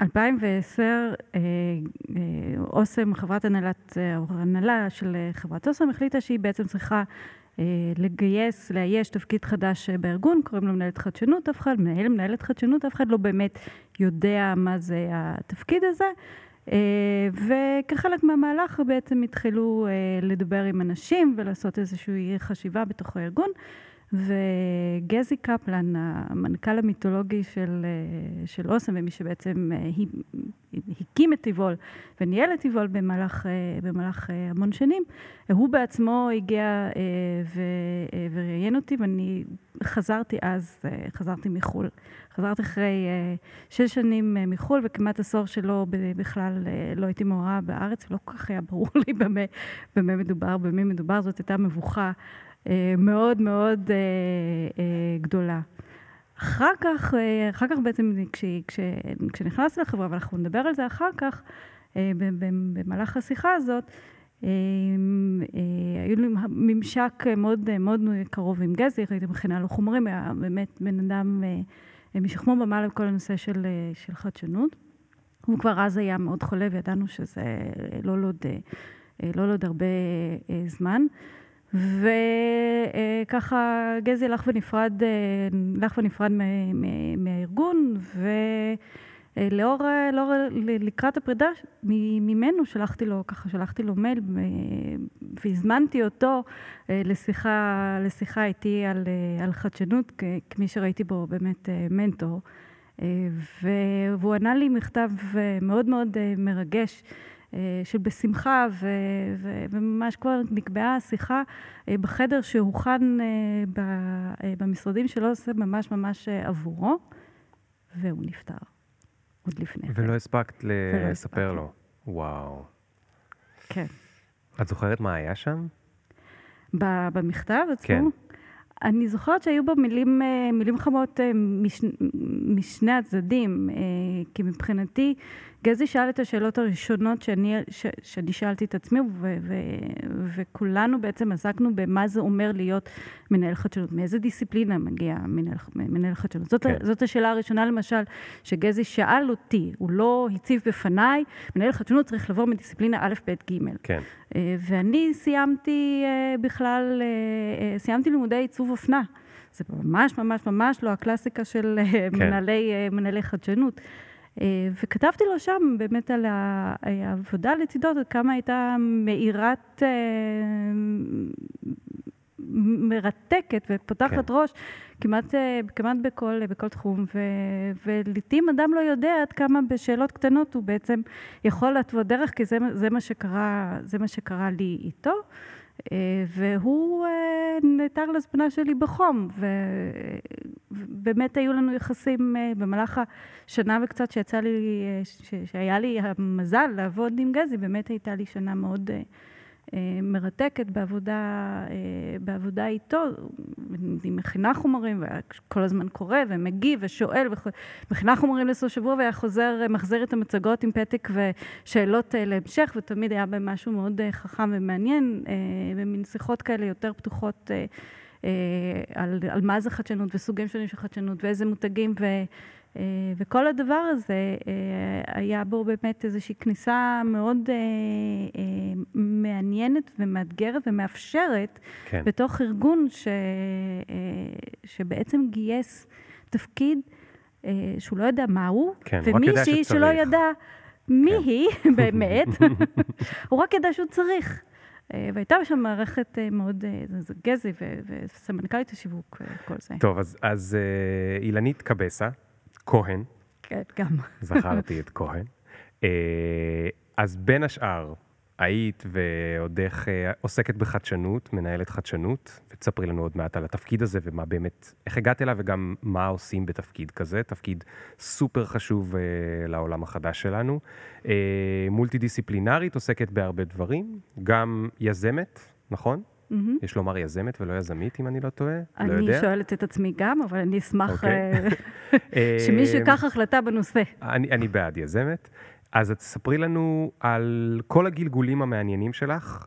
2010, אה, אוסם, חברת הנהלת, הנהלה של חברת אוסם, החליטה שהיא בעצם צריכה לגייס, לאייש תפקיד חדש בארגון, קוראים לו מנהלת חדשנות, אף אחד, מנהל, מנהלת חדשנות, אף אחד לא באמת יודע מה זה התפקיד הזה. וכחלק מהמהלך בעצם התחילו לדבר עם אנשים ולעשות איזושהי חשיבה בתוך הארגון. וגזי קפלן, המנכ"ל המיתולוגי של, של אוסם, ומי שבעצם הקים את טיבול וניהל את טיבול במהלך, במהלך המון שנים, הוא בעצמו הגיע וראיין אותי, ואני חזרתי אז, חזרתי מחו"ל. חזרתי אחרי שש שנים מחו"ל, וכמעט עשור שלא בכלל לא הייתי מעורה בארץ, ולא כל כך היה ברור לי במה, במה מדובר, במי מדובר, זאת הייתה מבוכה. מאוד מאוד גדולה. אחר כך, אחר כך בעצם כש, כש, כשנכנסתי לחברה, ואנחנו נדבר על זה אחר כך, במהלך השיחה הזאת, היו לי ממשק מאוד מאוד קרוב עם גזי, הייתי מכינה לו חומרים, היה באמת בן אדם משכמו ומעלה בכל הנושא של, של חדשנות. הוא כבר אז היה מאוד חולה וידענו שזה לא לעוד, לא לעוד הרבה זמן. וככה גזי הלך ונפרד, הלך ונפרד מהארגון, ולאור, לאור, לקראת הפרידה ממנו שלחתי לו, ככה שלחתי לו מייל והזמנתי אותו לשיחה, לשיחה איתי על, על חדשנות, כמי שראיתי בו באמת מנטור. והוא ענה לי מכתב מאוד מאוד מרגש. של בשמחה, ו, ו, וממש כבר נקבעה השיחה בחדר שהוכן במשרדים שלו, עושה ממש ממש עבורו, והוא נפטר. עוד לפני. ולא הספקת לספר לו. וואו. כן. את זוכרת מה היה שם? במכתב עצמו? כן. אני זוכרת שהיו בו מילים, מילים חמות מש, משני הצדדים, כי מבחינתי גזי שאל את השאלות הראשונות שאני, ש, שאני שאלתי את עצמי, ו, ו, וכולנו בעצם עסקנו במה זה אומר להיות מנהל חדשנות, מאיזה דיסציפלינה מגיע מנהל, מנהל חדשנות. זאת, כן. זאת השאלה הראשונה למשל, שגזי שאל אותי, הוא לא הציב בפניי, מנהל חדשנות צריך לבוא מדיסציפלינה א', ב', ג'. כן. ואני סיימתי בכלל, סיימתי לימודי עיצוב אופנה. זה ממש ממש ממש לא הקלאסיקה של כן. מנהלי, מנהלי חדשנות. וכתבתי לו שם באמת על העבודה לצידו, כמה הייתה מאירת, מרתקת ופותחת כן. ראש כמעט, כמעט בכל, בכל תחום, ו, ולעיתים אדם לא יודע עד כמה בשאלות קטנות הוא בעצם יכול להתוות דרך, כי זה, זה, מה שקרה, זה מה שקרה לי איתו. והוא נעתר לזמנה שלי בחום, ובאמת היו לנו יחסים במהלך השנה וקצת שיצא לי, שהיה לי המזל לעבוד עם גזי, באמת הייתה לי שנה מאוד מרתקת בעבודה, בעבודה איתו. אני מכינה חומרים, וכל הזמן קורא ומגיב ושואל, ומכינה חומרים לסוף שבוע, והיה חוזר, מחזיר את המצגות עם פתק ושאלות להמשך, ותמיד היה בהם משהו מאוד חכם ומעניין, ומין שיחות כאלה יותר פתוחות על, על מה זה חדשנות וסוגים שונים של חדשנות ואיזה מותגים ו... וכל הדבר הזה, היה בו באמת איזושהי כניסה מאוד מעניינת ומאתגרת ומאפשרת, כן. בתוך ארגון ש... שבעצם גייס תפקיד שהוא לא יודע מהו, כן, ומישהי שלא ידע מי כן. היא באמת, הוא רק ידע שהוא צריך. והייתה שם מערכת מאוד, זה גזי וסמנכ"לית השיווק, כל זה. טוב, אז, אז אילנית קבסה. כהן. כן, גם. זכרתי את כהן. אז בין השאר, היית ועוד איך עוסקת בחדשנות, מנהלת חדשנות, ותספרי לנו עוד מעט על התפקיד הזה ומה באמת, איך הגעת אליו וגם מה עושים בתפקיד כזה, תפקיד סופר חשוב לעולם החדש שלנו. מולטי דיסציפלינרית, עוסקת בהרבה דברים, גם יזמת, נכון? Mm-hmm. יש לומר יזמת ולא יזמית, אם אני לא טועה? אני לא יודע. שואלת את עצמי גם, אבל אני אשמח okay. אוקיי. שמישהו ייקח החלטה בנושא. אני, אני בעד יזמת. אז את תספרי לנו על כל הגלגולים המעניינים שלך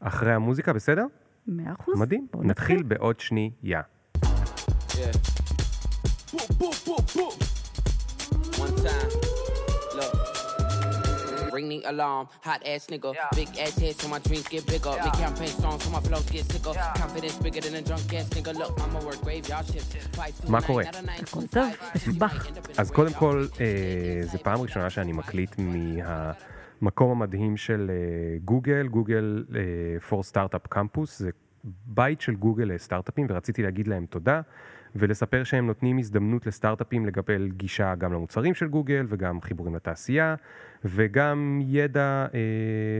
אחרי המוזיקה, בסדר? מאה אחוז. מדהים. נתחיל בעוד שנייה. Yeah. One time. Ring the alarm. Hot ass nigga, big ass head so my dreams get bigger. Big campaign songs so my flows get sicker. Confidence bigger than a drunk ass nigga. Look, I'ma work graveyard shifts. מה קורה? הכל טוב, משובח. אז קודם כל, אה, זו פעם ראשונה שאני מקליט מהמקום המדהים של אה, גוגל, גוגל אה, for Startup Campus, זה בית של גוגל לסטארט-אפים, ורציתי להגיד להם תודה, ולספר שהם נותנים הזדמנות לסטארט-אפים לקבל גישה גם למוצרים של גוגל, וגם חיבורים לתעשייה, וגם ידע אה,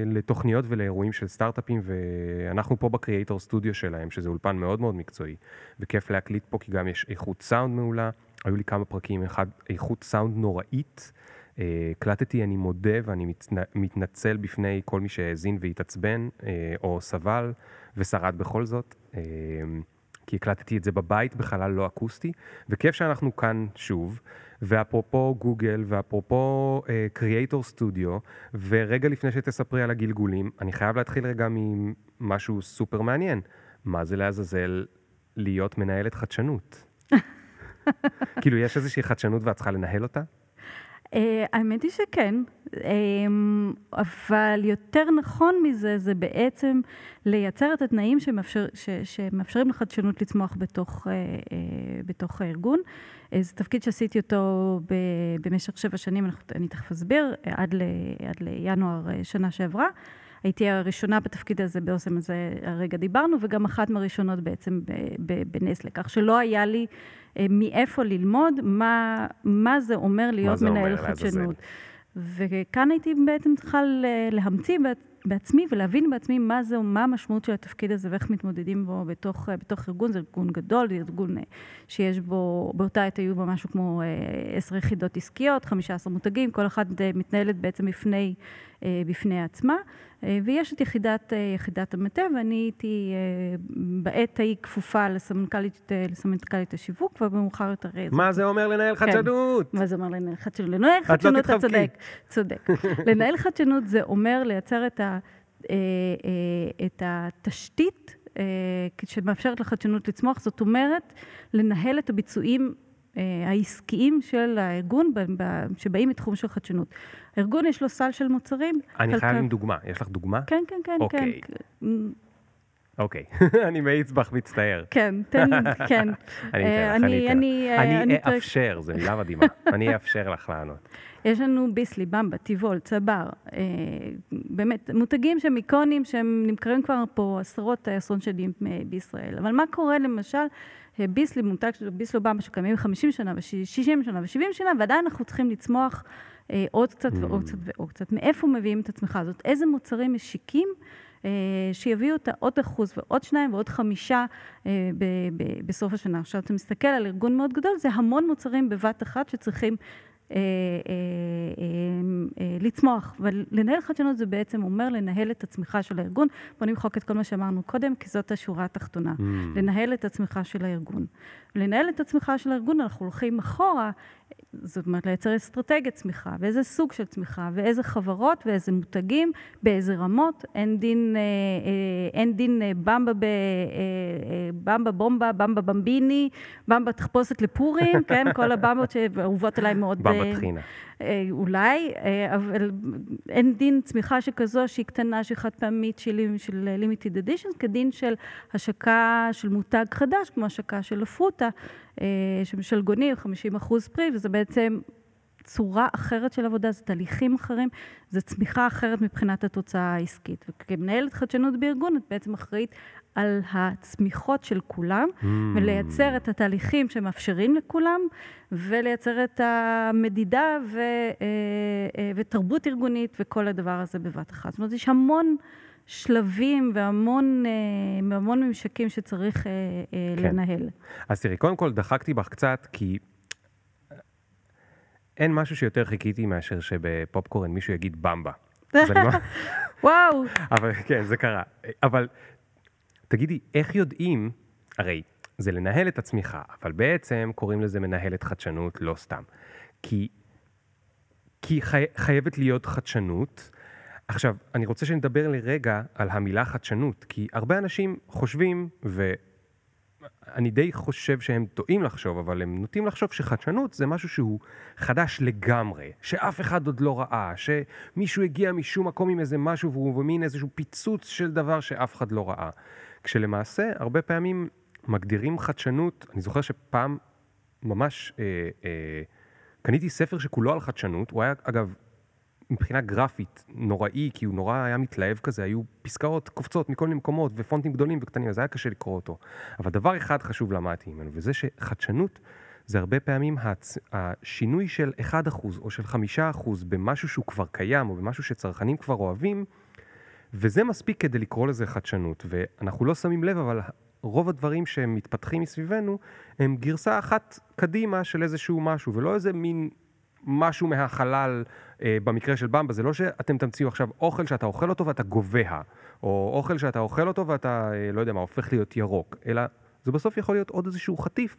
לתוכניות ולאירועים של סטארט-אפים, ואנחנו פה בקריאייטור סטודיו שלהם, שזה אולפן מאוד מאוד מקצועי, וכיף להקליט פה, כי גם יש איכות סאונד מעולה. היו לי כמה פרקים, אחד איכות סאונד נוראית. אה, הקלטתי, אני מודה ואני מתנ... מתנצל בפני כל מי שהאזין והתעצבן, אה, או סבל ושרד בכל זאת, אה, כי הקלטתי את זה בבית בחלל לא אקוסטי, וכיף שאנחנו כאן שוב. ואפרופו גוגל, ואפרופו קריאייטור uh, סטודיו, ורגע לפני שתספרי על הגלגולים, אני חייב להתחיל רגע ממשהו סופר מעניין. מה זה לעזאזל להיות מנהלת חדשנות? כאילו, יש איזושהי חדשנות ואת צריכה לנהל אותה? Uh, האמת היא שכן, um, אבל יותר נכון מזה, זה בעצם לייצר את התנאים שמאפשר, ש, שמאפשרים לחדשנות לצמוח בתוך, uh, uh, בתוך הארגון. זה תפקיד שעשיתי אותו במשך שבע שנים, אני תכף אסביר, עד, ל, עד לינואר שנה שעברה. הייתי הראשונה בתפקיד הזה באוסם הזה, הרגע דיברנו, וגם אחת מהראשונות בעצם בנסלה, כך שלא היה לי אה, מאיפה ללמוד מה, מה זה אומר להיות זה מנהל אומר, חדשנות. וכאן הייתי בעצם צריכה להמציא בעצמי ולהבין בעצמי מה זה, מה המשמעות של התפקיד הזה ואיך מתמודדים בו בתוך, בתוך ארגון. זה ארגון גדול, זה ארגון אה, שיש בו, באותה עת היו בו משהו כמו אה, עשר יחידות עסקיות, חמישה עשר מותגים, כל אחת מתנהלת בעצם בפני, בפני עצמה. אה, ויש את יחידת, אה, יחידת המטה, ואני הייתי אה, בעת ההיא כפופה לסמנכ"לית, לסמנכ"לית השיווק, ובמאוחר יותר... מה זה אומר לנהל כן. חדשנות? מה זה אומר לנהל חדשנות? לנהל חדשנות, אתה צודק. צודק. לנהל חדשנות זה אומר לייצר את, ה, את התשתית שמאפשרת לחדשנות לצמוח, זאת אומרת, לנהל את הביצועים העסקיים של הארגון שבאים מתחום של חדשנות. הארגון יש לו סל של מוצרים. אני חייב עם דוגמה, יש לך דוגמה? כן, כן, כן, אוקיי. כן. אוקיי, אני מאיץ בך מצטער. כן, תן, כן. אני אתן לך, אני אתן לך. אני אאפשר, זו מילה מדהימה. אני אאפשר לך לענות. יש לנו ביסלי, במבה, טיבול, צבר, אה, באמת, מותגים שהם איקונים, שהם נמכרים כבר פה עשרות עשרות שנים בישראל. אבל מה קורה למשל, ביסלי, מותג של ביסלי במבה שקיימים 50 שנה ו-60 שנה ו-70 שנה, ועדיין אנחנו צריכים לצמוח אה, עוד קצת ועוד קצת ועוד קצת. מאיפה מביאים את הצמיחה הזאת? איזה מוצרים משיקים אה, שיביאו את העוד אחוז ועוד שניים ועוד חמישה אה, בסוף השנה. עכשיו, אתה מסתכל על ארגון מאוד גדול, זה המון מוצרים בבת אחת שצריכים אה, אה, אה, לצמוח. ולנהל חדשנות זה בעצם אומר לנהל את הצמיחה של הארגון. בוא נמחוק את כל מה שאמרנו קודם, כי זאת השורה התחתונה. Mm. לנהל את הצמיחה של הארגון. לנהל את הצמיחה של הארגון, אנחנו הולכים אחורה זאת אומרת, לייצר אסטרטגיית צמיחה, ואיזה סוג של צמיחה, ואיזה חברות ואיזה מותגים, באיזה רמות. אין דין, אה, אה, אין דין אה, במבה, ב, במבה בומבה, במבה במביני, במבה תחפושת לפורים, כן? כל הבמבות שאהובות עליי מאוד. במבה טחינה. אולי, אבל אין דין צמיחה שכזו שהיא קטנה, שהיא חד פעמית של, של לימיטד אדישן, כדין של השקה של מותג חדש, כמו השקה של הפרוטה, של גוני, 50 אחוז פרי, וזה בעצם צורה אחרת של עבודה, זה תהליכים אחרים, זה צמיחה אחרת מבחינת התוצאה העסקית. וכמנהלת חדשנות בארגון, את בעצם אחראית על הצמיחות של כולם, mm. ולייצר את התהליכים שמאפשרים לכולם, ולייצר את המדידה ו, אה, אה, ותרבות ארגונית וכל הדבר הזה בבת אחת. זאת אומרת, יש המון... שלבים והמון אה, המון ממשקים שצריך כן. לנהל. אז תראי, קודם כל דחקתי בך קצת, כי אין משהו שיותר חיכיתי מאשר שבפופקורן מישהו יגיד במבה. וואו. אבל כן, זה קרה. אבל תגידי, איך יודעים, הרי זה לנהל את הצמיחה, אבל בעצם קוראים לזה מנהלת חדשנות לא סתם. כי, כי חי, חייבת להיות חדשנות. עכשיו, אני רוצה שנדבר לרגע על המילה חדשנות, כי הרבה אנשים חושבים, אני די חושב שהם טועים לחשוב, אבל הם נוטים לחשוב שחדשנות זה משהו שהוא חדש לגמרי, שאף אחד עוד לא ראה, שמישהו הגיע משום מקום עם איזה משהו והוא מין איזשהו פיצוץ של דבר שאף אחד לא ראה. כשלמעשה, הרבה פעמים מגדירים חדשנות, אני זוכר שפעם ממש אה, אה, קניתי ספר שכולו על חדשנות, הוא היה אגב מבחינה גרפית נוראי, כי הוא נורא היה מתלהב כזה, היו פסקאות קופצות מכל מיני מקומות ופונטים גדולים וקטנים, אז היה קשה לקרוא אותו. אבל דבר אחד חשוב למדתי ממנו, וזה שחדשנות זה הרבה פעמים הצ... השינוי של 1% או של 5% במשהו שהוא כבר קיים, או במשהו שצרכנים כבר אוהבים, וזה מספיק כדי לקרוא לזה חדשנות. ואנחנו לא שמים לב, אבל רוב הדברים שמתפתחים מסביבנו הם גרסה אחת קדימה של איזשהו משהו, ולא איזה מין משהו מהחלל במקרה של במבה, זה לא שאתם תמציאו עכשיו אוכל שאתה אוכל אותו ואתה גובע, או אוכל שאתה אוכל אותו ואתה, אה, לא יודע מה, הופך להיות ירוק, אלא זה בסוף יכול להיות עוד איזשהו חטיף,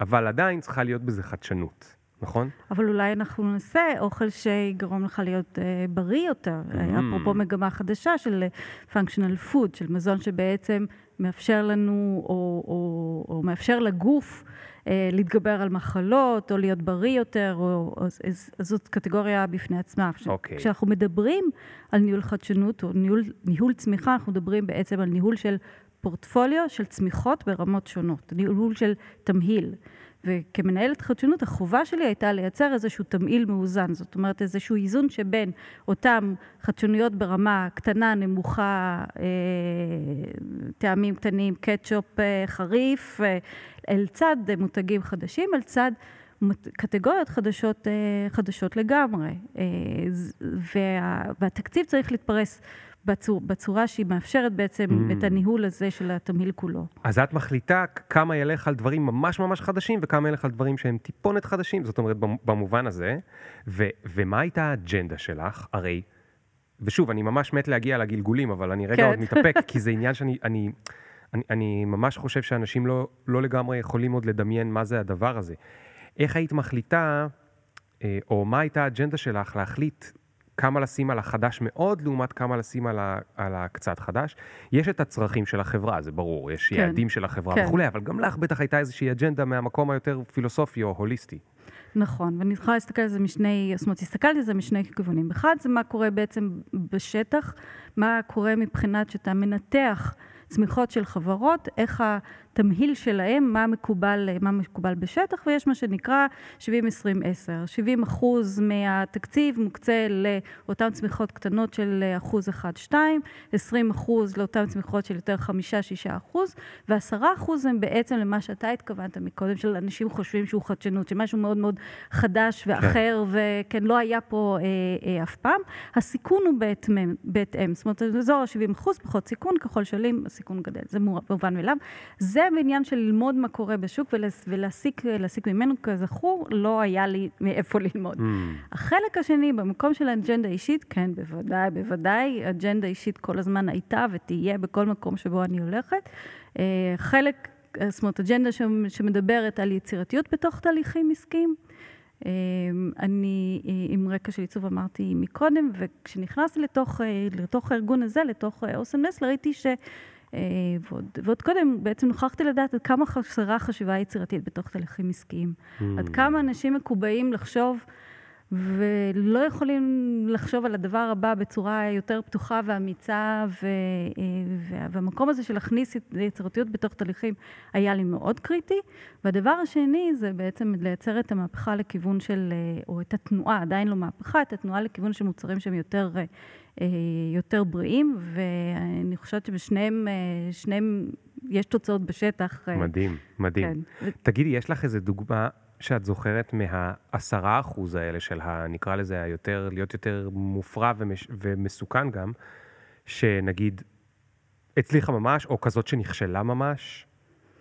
אבל עדיין צריכה להיות בזה חדשנות. נכון? אבל אולי אנחנו נעשה אוכל שיגרום לך להיות אה, בריא יותר. Mm. אפרופו מגמה חדשה של פונקשיונל פוד, של מזון שבעצם מאפשר לנו, או, או, או מאפשר לגוף אה, להתגבר על מחלות, או להיות בריא יותר, או, אז, אז, אז זאת קטגוריה בפני עצמה. Okay. אוקיי. כשאנחנו מדברים על ניהול חדשנות, או ניהול, ניהול צמיחה, אנחנו מדברים בעצם על ניהול של פורטפוליו של צמיחות ברמות שונות, ניהול של תמהיל. וכמנהלת חדשנות, החובה שלי הייתה לייצר איזשהו תמהיל מאוזן, זאת אומרת איזשהו איזון שבין אותם חדשנויות ברמה קטנה, נמוכה, אה, טעמים קטנים, קטשופ אה, חריף, אה, אל צד מותגים חדשים, אל צד קטגוריות חדשות, אה, חדשות לגמרי. אה, וה, והתקציב צריך להתפרס בצור, בצורה שהיא מאפשרת בעצם mm. את הניהול הזה של התמהיל כולו. אז את מחליטה כמה ילך על דברים ממש ממש חדשים וכמה ילך על דברים שהם טיפונת חדשים, זאת אומרת במובן הזה, ו, ומה הייתה האג'נדה שלך? הרי, ושוב, אני ממש מת להגיע לגלגולים, אבל אני רגע כן. עוד מתאפק, כי זה עניין שאני... אני, אני, אני ממש חושב שאנשים לא, לא לגמרי יכולים עוד לדמיין מה זה הדבר הזה. איך היית מחליטה, אה, או מה הייתה האג'נדה שלך להחליט כמה לשים על החדש מאוד, לעומת כמה לשים על, ה, על הקצת חדש. יש את הצרכים של החברה, זה ברור, יש כן. יעדים של החברה כן. וכולי, אבל גם לך בטח הייתה איזושהי אג'נדה מהמקום היותר פילוסופי או הוליסטי. נכון, ואני יכולה להסתכל על זה משני, זאת אומרת, הסתכלתי על זה משני כיוונים. אחד, זה מה קורה בעצם בשטח, מה קורה מבחינת שאתה מנתח צמיחות של חברות, איך התמהיל שלהם, מה מקובל, מה מקובל בשטח, ויש מה שנקרא 70-20-10. 70 אחוז מהתקציב מוקצה לאותן צמיחות קטנות של אחוז 1-2, 20 אחוז לאותן צמיחות של יותר 5-6 אחוז, ו-10 אחוז הם בעצם למה שאתה התכוונת מקודם, של אנשים חושבים שהוא חדשנות, שמשהו מאוד מאוד חדש ואחר, כן. וכן, לא היה פה אה, אה, אף פעם. הסיכון הוא בהתאם, בהתאם. זאת אומרת, אזור ה-70 אחוז, פחות סיכון, ככל שעולים, הסיכון גדל. זה מובן מאליו. זה בעניין של ללמוד מה קורה בשוק ולהסיק ממנו, כזכור, לא היה לי מאיפה ללמוד. Mm. החלק השני, במקום של האג'נדה אישית, כן, בוודאי, בוודאי, אג'נדה אישית כל הזמן הייתה ותהיה בכל מקום שבו אני הולכת. אה, חלק, זאת אומרת, אג'נדה שמדברת על יצירתיות בתוך תהליכים עסקיים. אה, אני עם רקע של עיצוב אמרתי מקודם, וכשנכנסתי לתוך, אה, לתוך הארגון הזה, לתוך אוסם נסלר, ראיתי ש... אה, ועוד, ועוד קודם בעצם נוכחתי לדעת עד כמה חסרה חשיבה יצירתית בתוך תהליכים עסקיים. Mm. עד כמה אנשים מקובעים לחשוב ולא יכולים לחשוב על הדבר הבא בצורה יותר פתוחה ואמיצה, ו, אה, והמקום הזה של להכניס יצירתיות בתוך תהליכים היה לי מאוד קריטי. והדבר השני זה בעצם לייצר את המהפכה לכיוון של, אה, או את התנועה, עדיין לא מהפכה, את התנועה לכיוון של מוצרים שהם יותר יותר בריאים, ואני חושבת שבשניהם, אה, שניהם יש תוצאות בשטח. אה, מדהים, מדהים. כן. תגידי, יש לך איזה דוגמה שאת זוכרת מהעשרה אחוז האלה של ה... נקרא לזה היותר, להיות יותר מופרע ומש, ומסוכן גם, שנגיד הצליחה ממש, או כזאת שנכשלה ממש?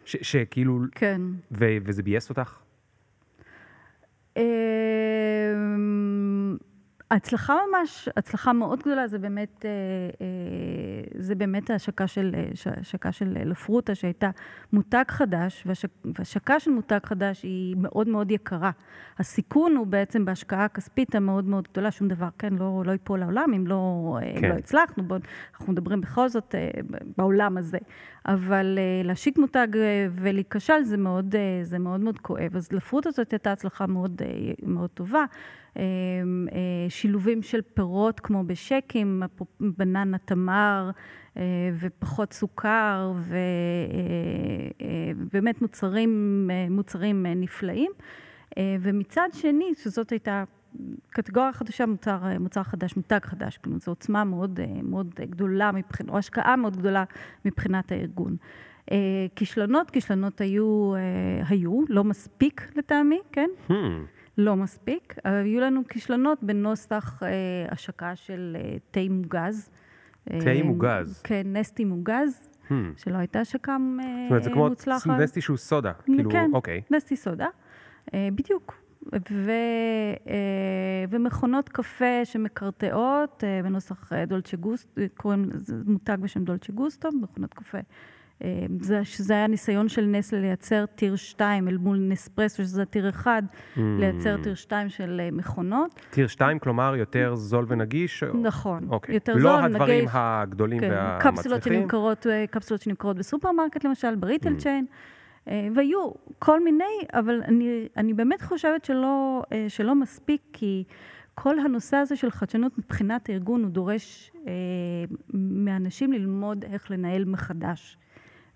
ש, שכאילו... כן. ו, וזה ביאס אותך? הצלחה ממש, הצלחה מאוד גדולה, זה באמת, אה, אה, זה באמת ההשקה של, השקה של לפרוטה, שהייתה מותג חדש, והשקה של מותג חדש היא מאוד מאוד יקרה. הסיכון הוא בעצם בהשקעה הכספית המאוד מאוד גדולה, שום דבר, כן, לא, לא ייפול לעולם אם לא, כן. אם לא הצלחנו, בוא, אנחנו מדברים בכל זאת בעולם הזה. אבל להשיק מותג ולהיכשל זה מאוד, זה מאוד מאוד כואב. אז לפרוטה זאת הייתה הצלחה מאוד, מאוד טובה. אה, שילובים של פירות כמו בשקים, בננה תמר אה, ופחות סוכר ובאמת אה, מוצרים, מוצרים נפלאים. ומצד שני, שזאת הייתה קטגוריה חדשה, מוצר, מוצר חדש, מותג חדש, כלומר זו עוצמה מאוד, מאוד גדולה, מבחינת, או השקעה מאוד גדולה מבחינת הארגון. כישלונות, כישלונות היו, היו, לא מספיק לטעמי, כן? Hmm. לא מספיק. היו לנו כישלונות בנוסח אה, השקה של אה, תה מוגז. תה אה, מוגז. כן, נסטי מוגז, hmm. שלא הייתה השקה מוצלחת. זאת אומרת, זה כמו מוצלחת. נסטי שהוא סודה, כאילו, כן, אוקיי. נסטי סודה, אה, בדיוק. ו, אה, ומכונות קפה שמקרטעות אה, בנוסח אה, דולצ'ה גוסטו, קוראים לזה מותג בשם דולצ'ה גוסטו, מכונות קפה אה, זה, שזה היה ניסיון של נסלה לייצר tier 2 אל מול נספרסו, שזה tier 1, mm. לייצר tier 2 של אה, מכונות. tier 2, כלומר, יותר זול ונגיש? נכון, אוקיי. יותר לא זול, נגיש. לא הדברים הגדולים כן, והמצליחים? קפסולות שנמכרות, אה, קפסולות שנמכרות בסופרמרקט, למשל, ב retail mm. chain. והיו כל מיני, אבל אני, אני באמת חושבת שלא, שלא מספיק, כי כל הנושא הזה של חדשנות מבחינת הארגון, הוא דורש אה, מאנשים ללמוד איך לנהל מחדש.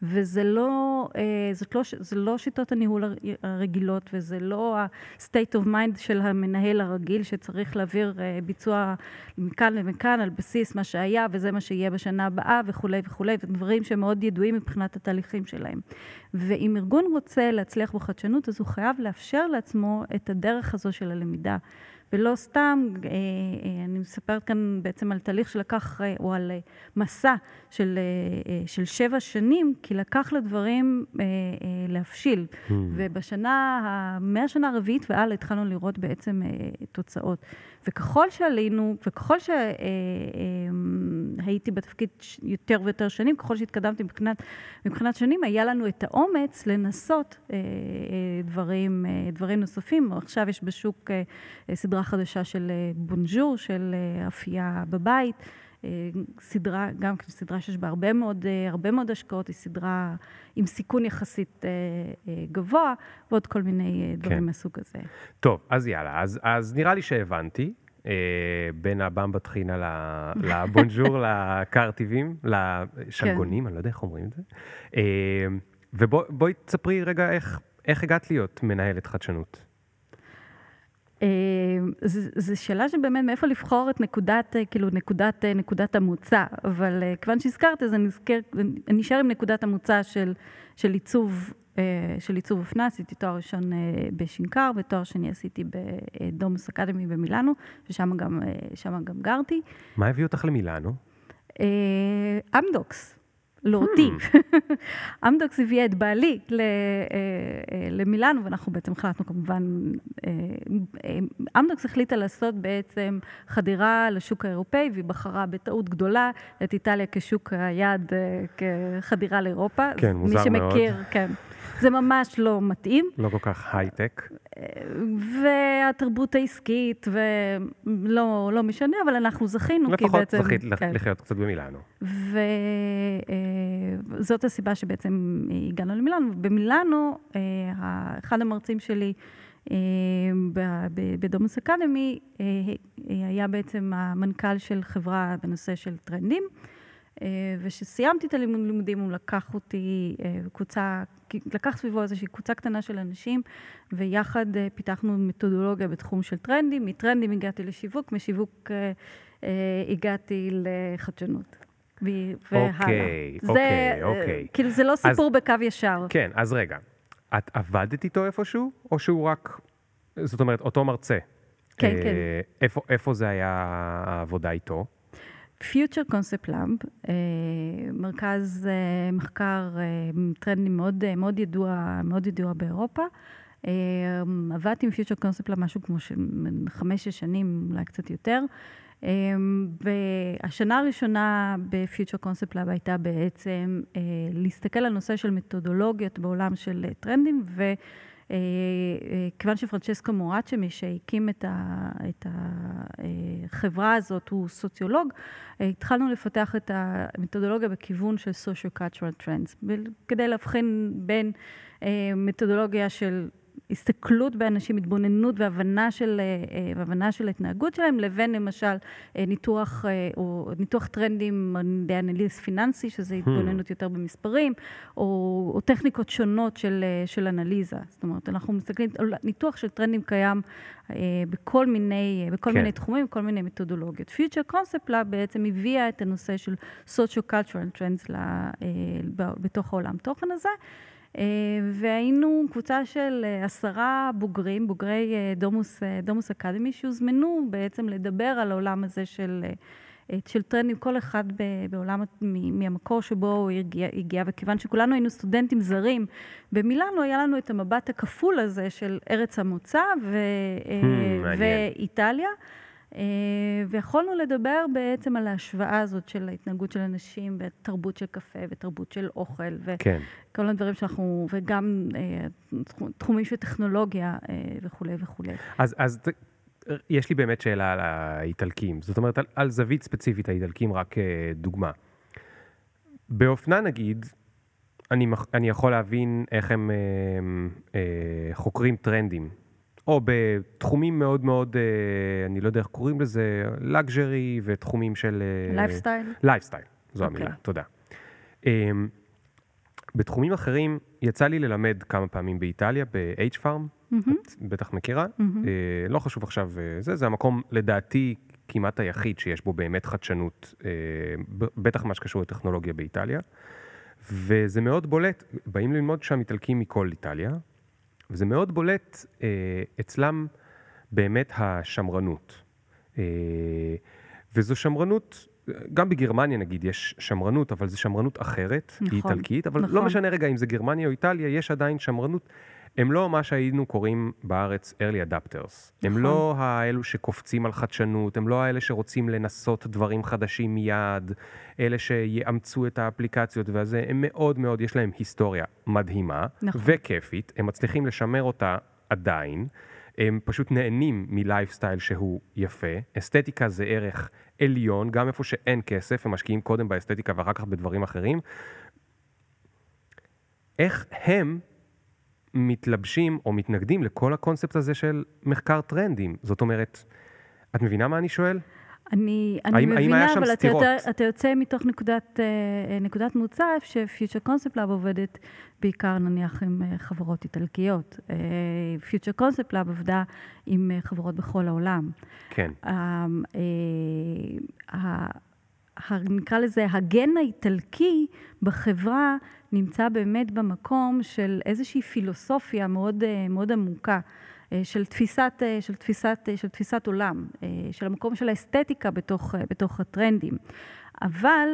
וזה לא, אה, זאת לא, זה לא שיטות הניהול הרגילות, וזה לא ה-state of mind של המנהל הרגיל, שצריך להעביר אה, ביצוע מכאן למכאן על בסיס מה שהיה, וזה מה שיהיה בשנה הבאה, וכולי וכולי, ודברים שמאוד ידועים מבחינת התהליכים שלהם. ואם ארגון רוצה להצליח בחדשנות, אז הוא חייב לאפשר לעצמו את הדרך הזו של הלמידה. ולא סתם, אה, אני מספרת כאן בעצם על תהליך שלקח, או על מסע של, של שבע שנים, כי לקח לדברים להבשיל. Mm. ובשנה, מהשנה הרביעית והלאה התחלנו לראות בעצם תוצאות. וככל שעלינו, וככל שהייתי בתפקיד יותר ויותר שנים, ככל שהתקדמתי מבחינת, מבחינת שנים, היה לנו את האומץ לנסות דברים, דברים נוספים. עכשיו יש בשוק סדרה חדשה של אה, בונז'ור, של אה, אפייה בבית. אה, סדרה, גם כן סדרה שיש בה הרבה מאוד, הרבה מאוד השקעות, היא סדרה עם סיכון יחסית גבוה, ועוד כל מיני דברים כן. מהסוג הזה. טוב, אז יאללה, אז, אז נראה לי שהבנתי. בין הבמבה טחינה לבונג'ור, לקרטיבים, לשלגונים, כן. אני לא יודע איך אומרים את זה. ובואי תספרי רגע איך, איך הגעת להיות מנהלת חדשנות. אה, זו שאלה שבאמת מאיפה לבחור את נקודת, אה, כאילו נקודת, אה, נקודת המוצא, אבל כיוון שהזכרת אז אני, נזכר, אני אשאר עם נקודת המוצא של, של עיצוב, של עיצוב אופנה, עשיתי תואר ראשון בשנקר ותואר שני עשיתי בדומוס אקדמי במילאנו, ושם גם, גם גרתי. מה הביא אותך למילאנו? אמדוקס. לא אותי. אמדוקס הביאה את בעלי אה, אה, למילאנו, ואנחנו בעצם החלטנו כמובן, אה, אמדוקס החליטה לעשות בעצם חדירה לשוק האירופאי, והיא בחרה בטעות גדולה את איטליה כשוק היעד, כחדירה לאירופה. כן, מוזר מאוד. מי שמכיר, כן. זה ממש לא מתאים. לא כל כך הייטק. והתרבות העסקית, ולא לא משנה, אבל אנחנו זכינו, כי בעצם... לפחות זכית כן. לחיות קצת במילאנו. וזאת הסיבה שבעצם הגענו למילאנו. במילאנו, אה, אחד המרצים שלי, אה, בדומוס אקדמי, אה, היה בעצם המנכ"ל של חברה בנושא של טרנדים. וכשסיימתי את הלימודים הוא לקח אותי קבוצה, לקח סביבו איזושהי קבוצה קטנה של אנשים, ויחד פיתחנו מתודולוגיה בתחום של טרנדים. מטרנדים הגעתי לשיווק, משיווק הגעתי לחדשנות. והלאה. אוקיי, אוקיי, אוקיי. כאילו זה לא סיפור אז, בקו ישר. כן, אז רגע, את עבדת איתו איפשהו, או שהוא רק, זאת אומרת, אותו מרצה? כן, אה, כן. איפה, איפה זה היה העבודה איתו? Future Concept Lab, אה, מרכז אה, מחקר אה, טרנדים מאוד, מאוד, ידוע, מאוד ידוע באירופה. עבדתי עם Future Concept משהו כמו חמש-שש שנים, אולי קצת יותר. והשנה הראשונה ב Future Concept Lab הייתה בעצם להסתכל על נושא של מתודולוגיות בעולם של טרנדים, וכיוון שפרנצ'סקו מורצ'ה, מי שהקים את החברה הזאת, הוא סוציולוג, התחלנו לפתח את המתודולוגיה בכיוון של Socio-Cultural Trends, כדי להבחין בין מתודולוגיה של הסתכלות באנשים, התבוננות והבנה של, והבנה של התנהגות שלהם, לבין למשל ניתוח, או ניתוח טרנדים באנליז פיננסי, שזה התבוננות יותר במספרים, או, או טכניקות שונות של, של אנליזה. זאת אומרת, אנחנו מסתכלים, ניתוח של טרנדים קיים בכל מיני, בכל כן. מיני תחומים, בכל מיני מתודולוגיות. Future Concept Lab בעצם הביאה את הנושא של Socio-Cultural Trends בתוך העולם תוכן הזה. והיינו קבוצה של עשרה בוגרים, בוגרי דומוס, דומוס אקדמי, שהוזמנו בעצם לדבר על העולם הזה של, של טרנדים, כל אחד בעולם, מהמקור שבו הוא הגיע, הגיע, וכיוון שכולנו היינו סטודנטים זרים, במילאנו היה לנו את המבט הכפול הזה של ארץ המוצא ו, hmm, ואיטליה. ויכולנו לדבר בעצם על ההשוואה הזאת של ההתנהגות של אנשים ותרבות של קפה ותרבות של אוכל כן. וכל הדברים שאנחנו, וגם תחומים של טכנולוגיה וכולי וכולי. אז, אז יש לי באמת שאלה על האיטלקים, זאת אומרת על, על זווית ספציפית האיטלקים רק דוגמה. באופנה נגיד, אני, אני יכול להבין איך הם אה, אה, חוקרים טרנדים. או בתחומים מאוד מאוד, אה, אני לא יודע איך קוראים לזה, luxury ותחומים של... לייפסטייל? אה, לייפסטייל, זו okay. אוקיי. המילה, תודה. אמ, בתחומים אחרים, יצא לי ללמד כמה פעמים באיטליה, ב-H-Farm, mm-hmm. את בטח מכירה, mm-hmm. לא חשוב עכשיו זה, זה המקום לדעתי כמעט היחיד שיש בו באמת חדשנות, בטח מה שקשור לטכנולוגיה באיטליה, וזה מאוד בולט, באים ללמוד שם איטלקים מכל איטליה, וזה מאוד בולט אה, אצלם באמת השמרנות. אה, וזו שמרנות, גם בגרמניה נגיד יש שמרנות, אבל זו שמרנות אחרת, נכון, היא איטלקית, אבל לא נכון. לא משנה רגע אם זה גרמניה או איטליה, יש עדיין שמרנות. הם לא מה שהיינו קוראים בארץ early adapters. נכון. הם לא האלו שקופצים על חדשנות, הם לא האלה שרוצים לנסות דברים חדשים מיד, אלה שיאמצו את האפליקציות והזה, הם מאוד מאוד, יש להם היסטוריה מדהימה נכון. וכיפית, הם מצליחים לשמר אותה עדיין. הם פשוט נהנים מלייפסטייל שהוא יפה. אסתטיקה זה ערך עליון, גם איפה שאין כסף, הם משקיעים קודם באסתטיקה ואחר כך בדברים אחרים. איך הם מתלבשים או מתנגדים לכל הקונספט הזה של מחקר טרנדים. זאת אומרת, את מבינה מה אני שואל? אני, אני האם, מבינה, האם אבל אתה, יותר, אתה יוצא מתוך נקודת, אה, נקודת מוצא, ש Future Concept Lab עובדת בעיקר נניח עם אה, חברות איטלקיות. Future Concept Lab עבדה עם אה, חברות בכל העולם. כן. נקרא לזה, הגן האיטלקי בחברה נמצא באמת במקום של איזושהי פילוסופיה מאוד, אה, מאוד עמוקה. אה, של תפיסת, אה, של, תפיסת, של תפיסת עולם, של המקום של האסתטיקה בתוך, בתוך הטרנדים. אבל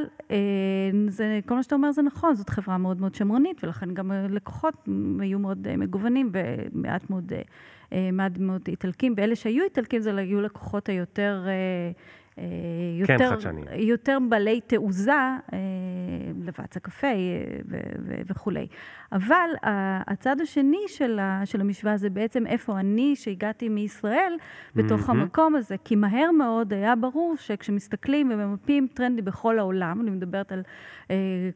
זה, כל מה שאתה אומר זה נכון, זאת חברה מאוד מאוד שמרנית, ולכן גם לקוחות היו מאוד מגוונים ומעט מאוד, מעט מאוד איטלקים, ואלה שהיו איטלקים זה היו לקוחות היותר יותר, כן, חדשני. יותר בעלי תעוזה אה, לבץ הקפה אה, וכולי. אבל הצד השני של, של המשוואה זה בעצם איפה אני, שהגעתי מישראל, בתוך mm-hmm. המקום הזה. כי מהר מאוד היה ברור שכשמסתכלים וממפים טרנדים בכל העולם, אני מדברת על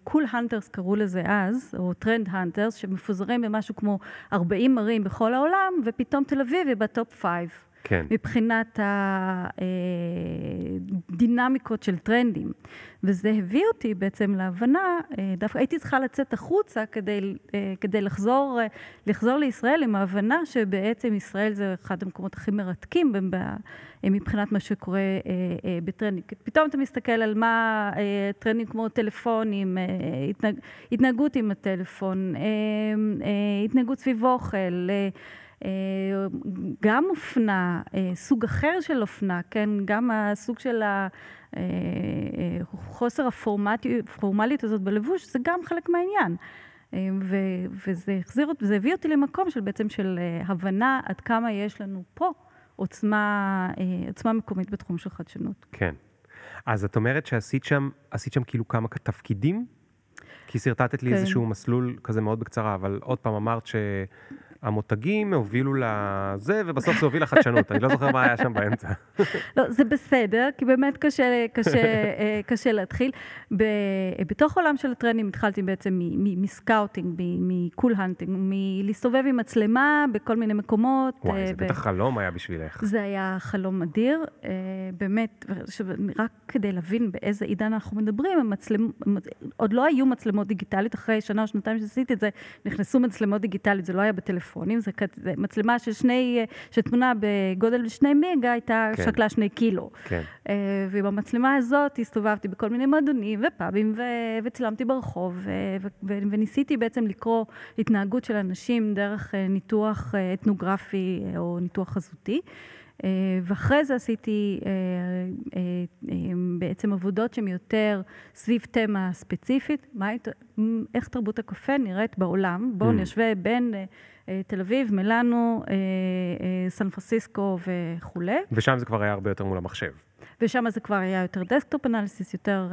cool uh, hunters קראו לזה אז, או trend hunters, שמפוזרים במשהו כמו 40 ערים בכל העולם, ופתאום תל אביב היא ב top 5. כן. מבחינת הדינמיקות של טרנדים. וזה הביא אותי בעצם להבנה, אה, דווקא הייתי צריכה לצאת החוצה כדי, אה, כדי לחזור, אה, לחזור לישראל עם ההבנה שבעצם ישראל זה אחד המקומות הכי מרתקים מבחינת מה שקורה בטרנדים. פתאום אתה מסתכל על מה טרנדים כמו טלפונים, התנהג, התנהגות עם הטלפון, התנהגות סביב אוכל, גם אופנה, סוג אחר של אופנה, כן? גם הסוג של החוסר הפורמליות הזאת בלבוש, זה גם חלק מהעניין. ו- וזה החזיר אותי, וזה הביא אותי למקום של בעצם של הבנה עד כמה יש לנו פה עוצמה, עוצמה מקומית בתחום של חדשנות. כן. אז את אומרת שעשית שם, עשית שם כאילו כמה תפקידים? כי שרטטת לי כן. איזשהו מסלול כזה מאוד בקצרה, אבל עוד פעם אמרת ש... המותגים הובילו לזה, ובסוף זה הוביל לחדשנות. אני לא זוכר מה היה שם באמצע. לא, זה בסדר, כי באמת קשה, קשה, אה, קשה להתחיל. ב, בתוך עולם של הטרנדים התחלתי בעצם מ scouting, מ cool hunting, מלהסתובב עם מצלמה בכל מיני מקומות. וואי, זה ו... בטח חלום היה בשבילך. זה היה חלום אדיר, אה, באמת, רק כדי להבין באיזה עידן אנחנו מדברים, המצלמ... עוד לא היו מצלמות דיגיטליות, אחרי שנה או שנתיים שעשיתי את זה, נכנסו מצלמות דיגיטליות, זה לא היה בטלפון. טלפונים, זו מצלמה של שני, של תמונה בגודל שני מגה, הייתה כן. שקלה שני קילו. כן. ועם המצלמה הזאת הסתובבתי בכל מיני מועדונים ופאבים ו- וצילמתי ברחוב, ו- ו- וניסיתי בעצם לקרוא התנהגות של אנשים דרך uh, ניתוח uh, אתנוגרפי או ניתוח חזותי. Uh, ואחרי זה עשיתי uh, uh, בעצם עבודות שהן יותר סביב תמה ספציפית, מה, איך תרבות הקפה נראית בעולם. בואו mm. נשווה בין אה, תל אביב, מילאנו, אה, אה, סן פרנסיסקו וכולי. ושם זה כבר היה הרבה יותר מול המחשב. ושם זה כבר היה יותר desktop analysis, יותר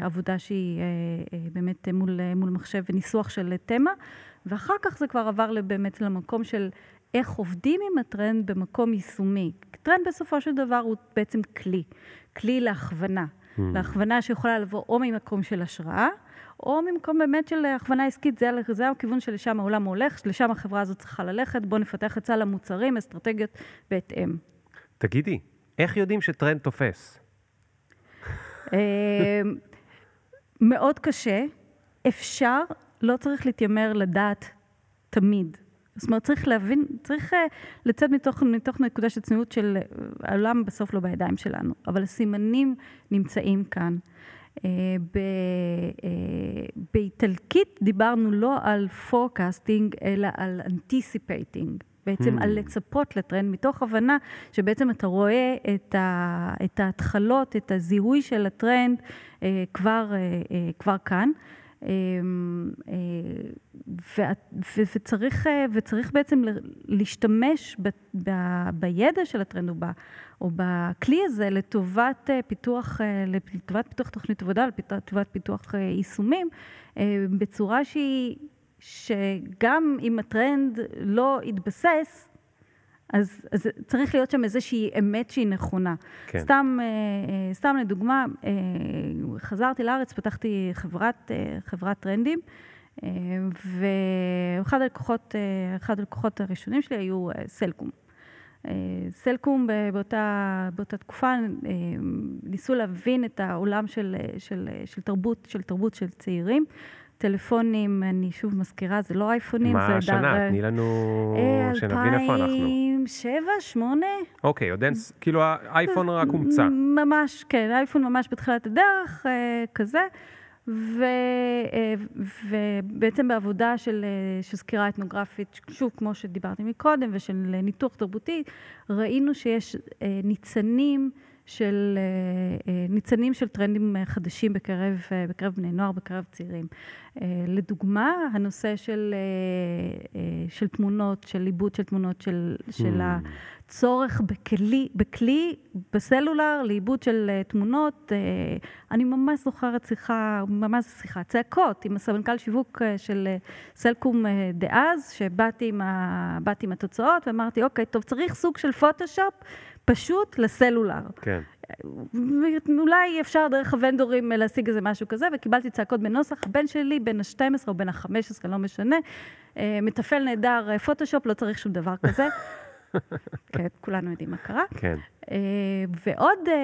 עבודה שהיא באמת מול, מול מחשב וניסוח של תמה, ואחר כך זה כבר עבר באמת למקום של איך עובדים עם הטרנד במקום יישומי. טרנד בסופו של דבר הוא בעצם כלי, כלי להכוונה. Mm. להכוונה שיכולה לבוא או ממקום של השראה, או ממקום באמת של הכוונה עסקית, זה, זה הכיוון שלשם העולם הולך, לשם החברה הזאת צריכה ללכת, בואו נפתח את סל המוצרים, אסטרטגיות בהתאם. תגידי, איך יודעים שטרנד תופס? אמ, מאוד קשה. אפשר, לא צריך להתיימר לדעת תמיד. זאת אומרת, צריך להבין, צריך uh, לצאת מתוך, מתוך נקודה של צניעות של העולם בסוף לא בידיים שלנו, אבל הסימנים נמצאים כאן. אה, אה, באיטלקית דיברנו לא על forecasting, אלא על anticipating. בעצם mm. על לצפות לטרנד, מתוך הבנה שבעצם אתה רואה את, ה, את ההתחלות, את הזיהוי של הטרנד אה, כבר, אה, אה, כבר כאן. אה, אה, וצריך, אה, וצריך בעצם להשתמש ב, ב, בידע של הטרנד או, בכלי הזה לטובת פיתוח, לטובת פיתוח תוכנית עבודה, לטובת פיתוח יישומים, בצורה שהיא, שגם אם הטרנד לא יתבסס, אז, אז צריך להיות שם איזושהי אמת שהיא נכונה. כן. סתם, סתם לדוגמה, חזרתי לארץ, פתחתי חברת, חברת טרנדים, ואחד הלקוחות, אחד הלקוחות הראשונים שלי היו אה, סלקום. אה, סלקום באותה, באותה תקופה ניסו להבין את העולם של, של, של תרבות, של תרבות של צעירים. טלפונים, אני שוב מזכירה, זה לא אייפונים, זה דר... מה השנה? תני לנו, אה, שנבין איפה אנחנו. 2007, 2008. אוקיי, עוד אין, כאילו האייפון רק הומצא. ממש, כן, האייפון ממש בתחילת הדרך, כזה. ו, אה, ובעצם בעבודה של, אה, של סקירה אתנוגרפית, שוב, כמו שדיברתי מקודם, ושל ניתוח תרבותי, ראינו שיש אה, ניצנים של, ניצנים של טרנדים חדשים בקרב, בקרב בני נוער, בקרב צעירים. לדוגמה, הנושא של, של תמונות, של עיבוד של תמונות של, של mm. צורך בכלי, בכלי בסלולר לעיבוד של תמונות. אני ממש זוכרת שיחה, ממש שיחה, צעקות עם הסמנכ"ל שיווק של סלקום דאז, שבאתי עם, ה, עם התוצאות ואמרתי, אוקיי, טוב, צריך סוג של פוטושופ פשוט לסלולר. כן. אולי אפשר דרך הוונדורים להשיג איזה משהו כזה, וקיבלתי צעקות בנוסח, הבן שלי, בן ה-12 או בן ה-15, לא משנה, מתפעל נהדר פוטושופ, לא צריך שום דבר כזה. כן, כולנו יודעים מה קרה. כן. אה, ועוד, אה,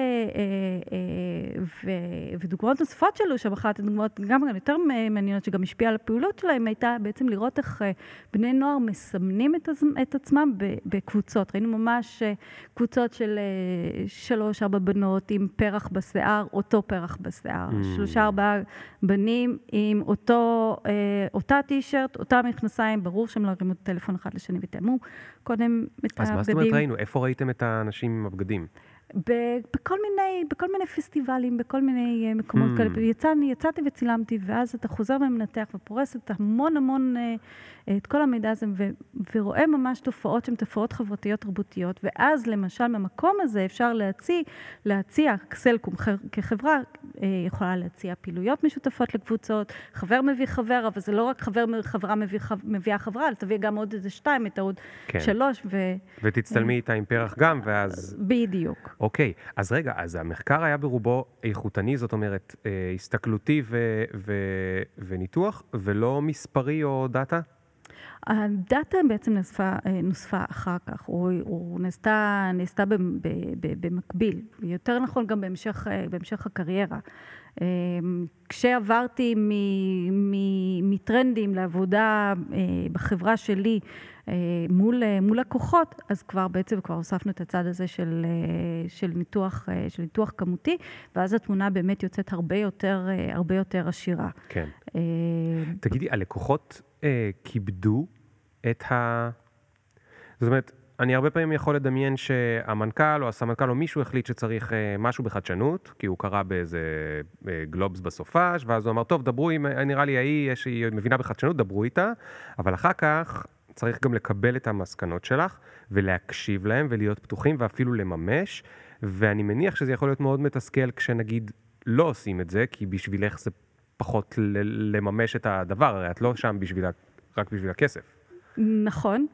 אה, ודוגמאות נוספות שלו, שם אחת הדוגמאות גם יותר מעניינות, שגם השפיעה על הפעולות שלהם, הייתה בעצם לראות איך בני נוער מסמנים את עצמם בקבוצות. ראינו ממש קבוצות של שלוש, ארבע בנות עם פרח בשיער, אותו פרח בשיער. Mm. שלושה, ארבעה בנים עם אותו, אותה טישרט, אותם מכנסיים, ברור שהם לא הרימו את הטלפון אחד לשני ותאמו קודם את הבגדים. אז מה זאת אומרת ראינו? איפה ראיתם את האנשים עם הבגדים? Καντίμ. בכל מיני, בכל מיני פסטיבלים, בכל מיני אה, מקומות Hmm. כאלה. יצא, יצאתי וצילמתי, ואז אתה חוזר ומנתח ופורס את המון המון, אה, את כל המידע הזה, ו, ורואה ממש תופעות שהן תופעות חברתיות תרבותיות, ואז למשל במקום הזה אפשר להציע, להציע, סלקום כחברה אה, יכולה להציע פעילויות משותפות לקבוצות, חבר מביא חבר, אבל זה לא רק חבר, חברה מביא, מביאה חברה, אלא תביא גם עוד איזה שתיים, את העוד כן. שלוש, ו... ותצטלמי איתה עם פרח גם, ואז... בדיוק. אוקיי, אז רגע, אז המחקר היה ברובו איכותני, זאת אומרת, אה, הסתכלותי ו- ו- וניתוח, ולא מספרי או דאטה? הדאטה בעצם נוספה, אה, נוספה אחר כך, הוא, הוא נעשתה, נעשתה במקביל, יותר נכון גם בהמשך, אה, בהמשך הקריירה. אה, כשעברתי מ, מ, מטרנדים לעבודה אה, בחברה שלי אה, מול, אה, מול לקוחות, אז כבר בעצם כבר הוספנו את הצד הזה של, של, ניתוח, של ניתוח כמותי, ואז התמונה באמת יוצאת הרבה יותר, הרבה יותר עשירה. כן. תגידי, הלקוחות כיבדו את ה... זאת אומרת, אני הרבה פעמים יכול לדמיין שהמנכ"ל או הסמנכ"ל או מישהו החליט שצריך אה, משהו בחדשנות, כי הוא קרא באיזה אה, גלובס בסופש, ואז הוא אמר, טוב, דברו עם, אה, נראה לי ההיא, יש, היא מבינה בחדשנות, דברו איתה, אבל אחר כך צריך גם לקבל את המסקנות שלך, ולהקשיב להם, ולהיות פתוחים, ואפילו לממש, ואני מניח שזה יכול להיות מאוד מתסכל כשנגיד לא עושים את זה, כי בשבילך זה פחות לממש את הדבר, הרי את לא שם בשביל, רק בשביל הכסף. נכון,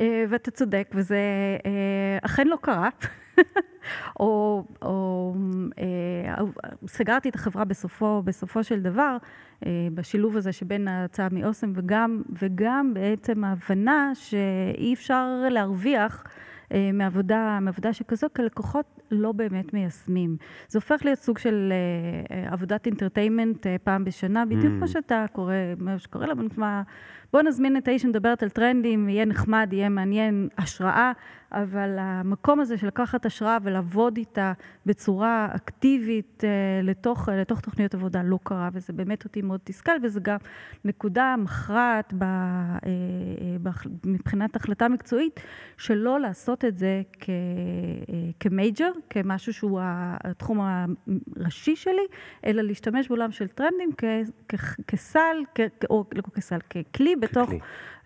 אה, ואתה צודק, וזה אה, אכן לא קרה. או, או אה, סגרתי את החברה בסופו, בסופו של דבר, אה, בשילוב הזה שבין ההצעה מאוסם וגם, וגם בעצם ההבנה שאי אפשר להרוויח אה, מעבודה, מעבודה שכזו, כי לקוחות לא באמת מיישמים. זה הופך להיות סוג של אה, אה, עבודת אינטרטיימנט אה, פעם בשנה, בדיוק Mm. כמו שאתה קורא, מה שקורה נשמע, בוא נזמין את האיש שמדברת על טרנדים, יהיה נחמד, יהיה מעניין, השראה, אבל המקום הזה של לקחת השראה ולעבוד איתה בצורה אקטיבית אה, לתוך, אה, לתוך תוכניות עבודה לא קרה, וזה באמת אותי מאוד תסכל, וזה גם נקודה מכרעת אה, מבחינת החלטה מקצועית, שלא לעשות את זה כמייג'ר, כמשהו שהוא התחום הראשי שלי, אלא להשתמש בעולם של טרנדים כסל, או לא כסל, ככלי בתוך.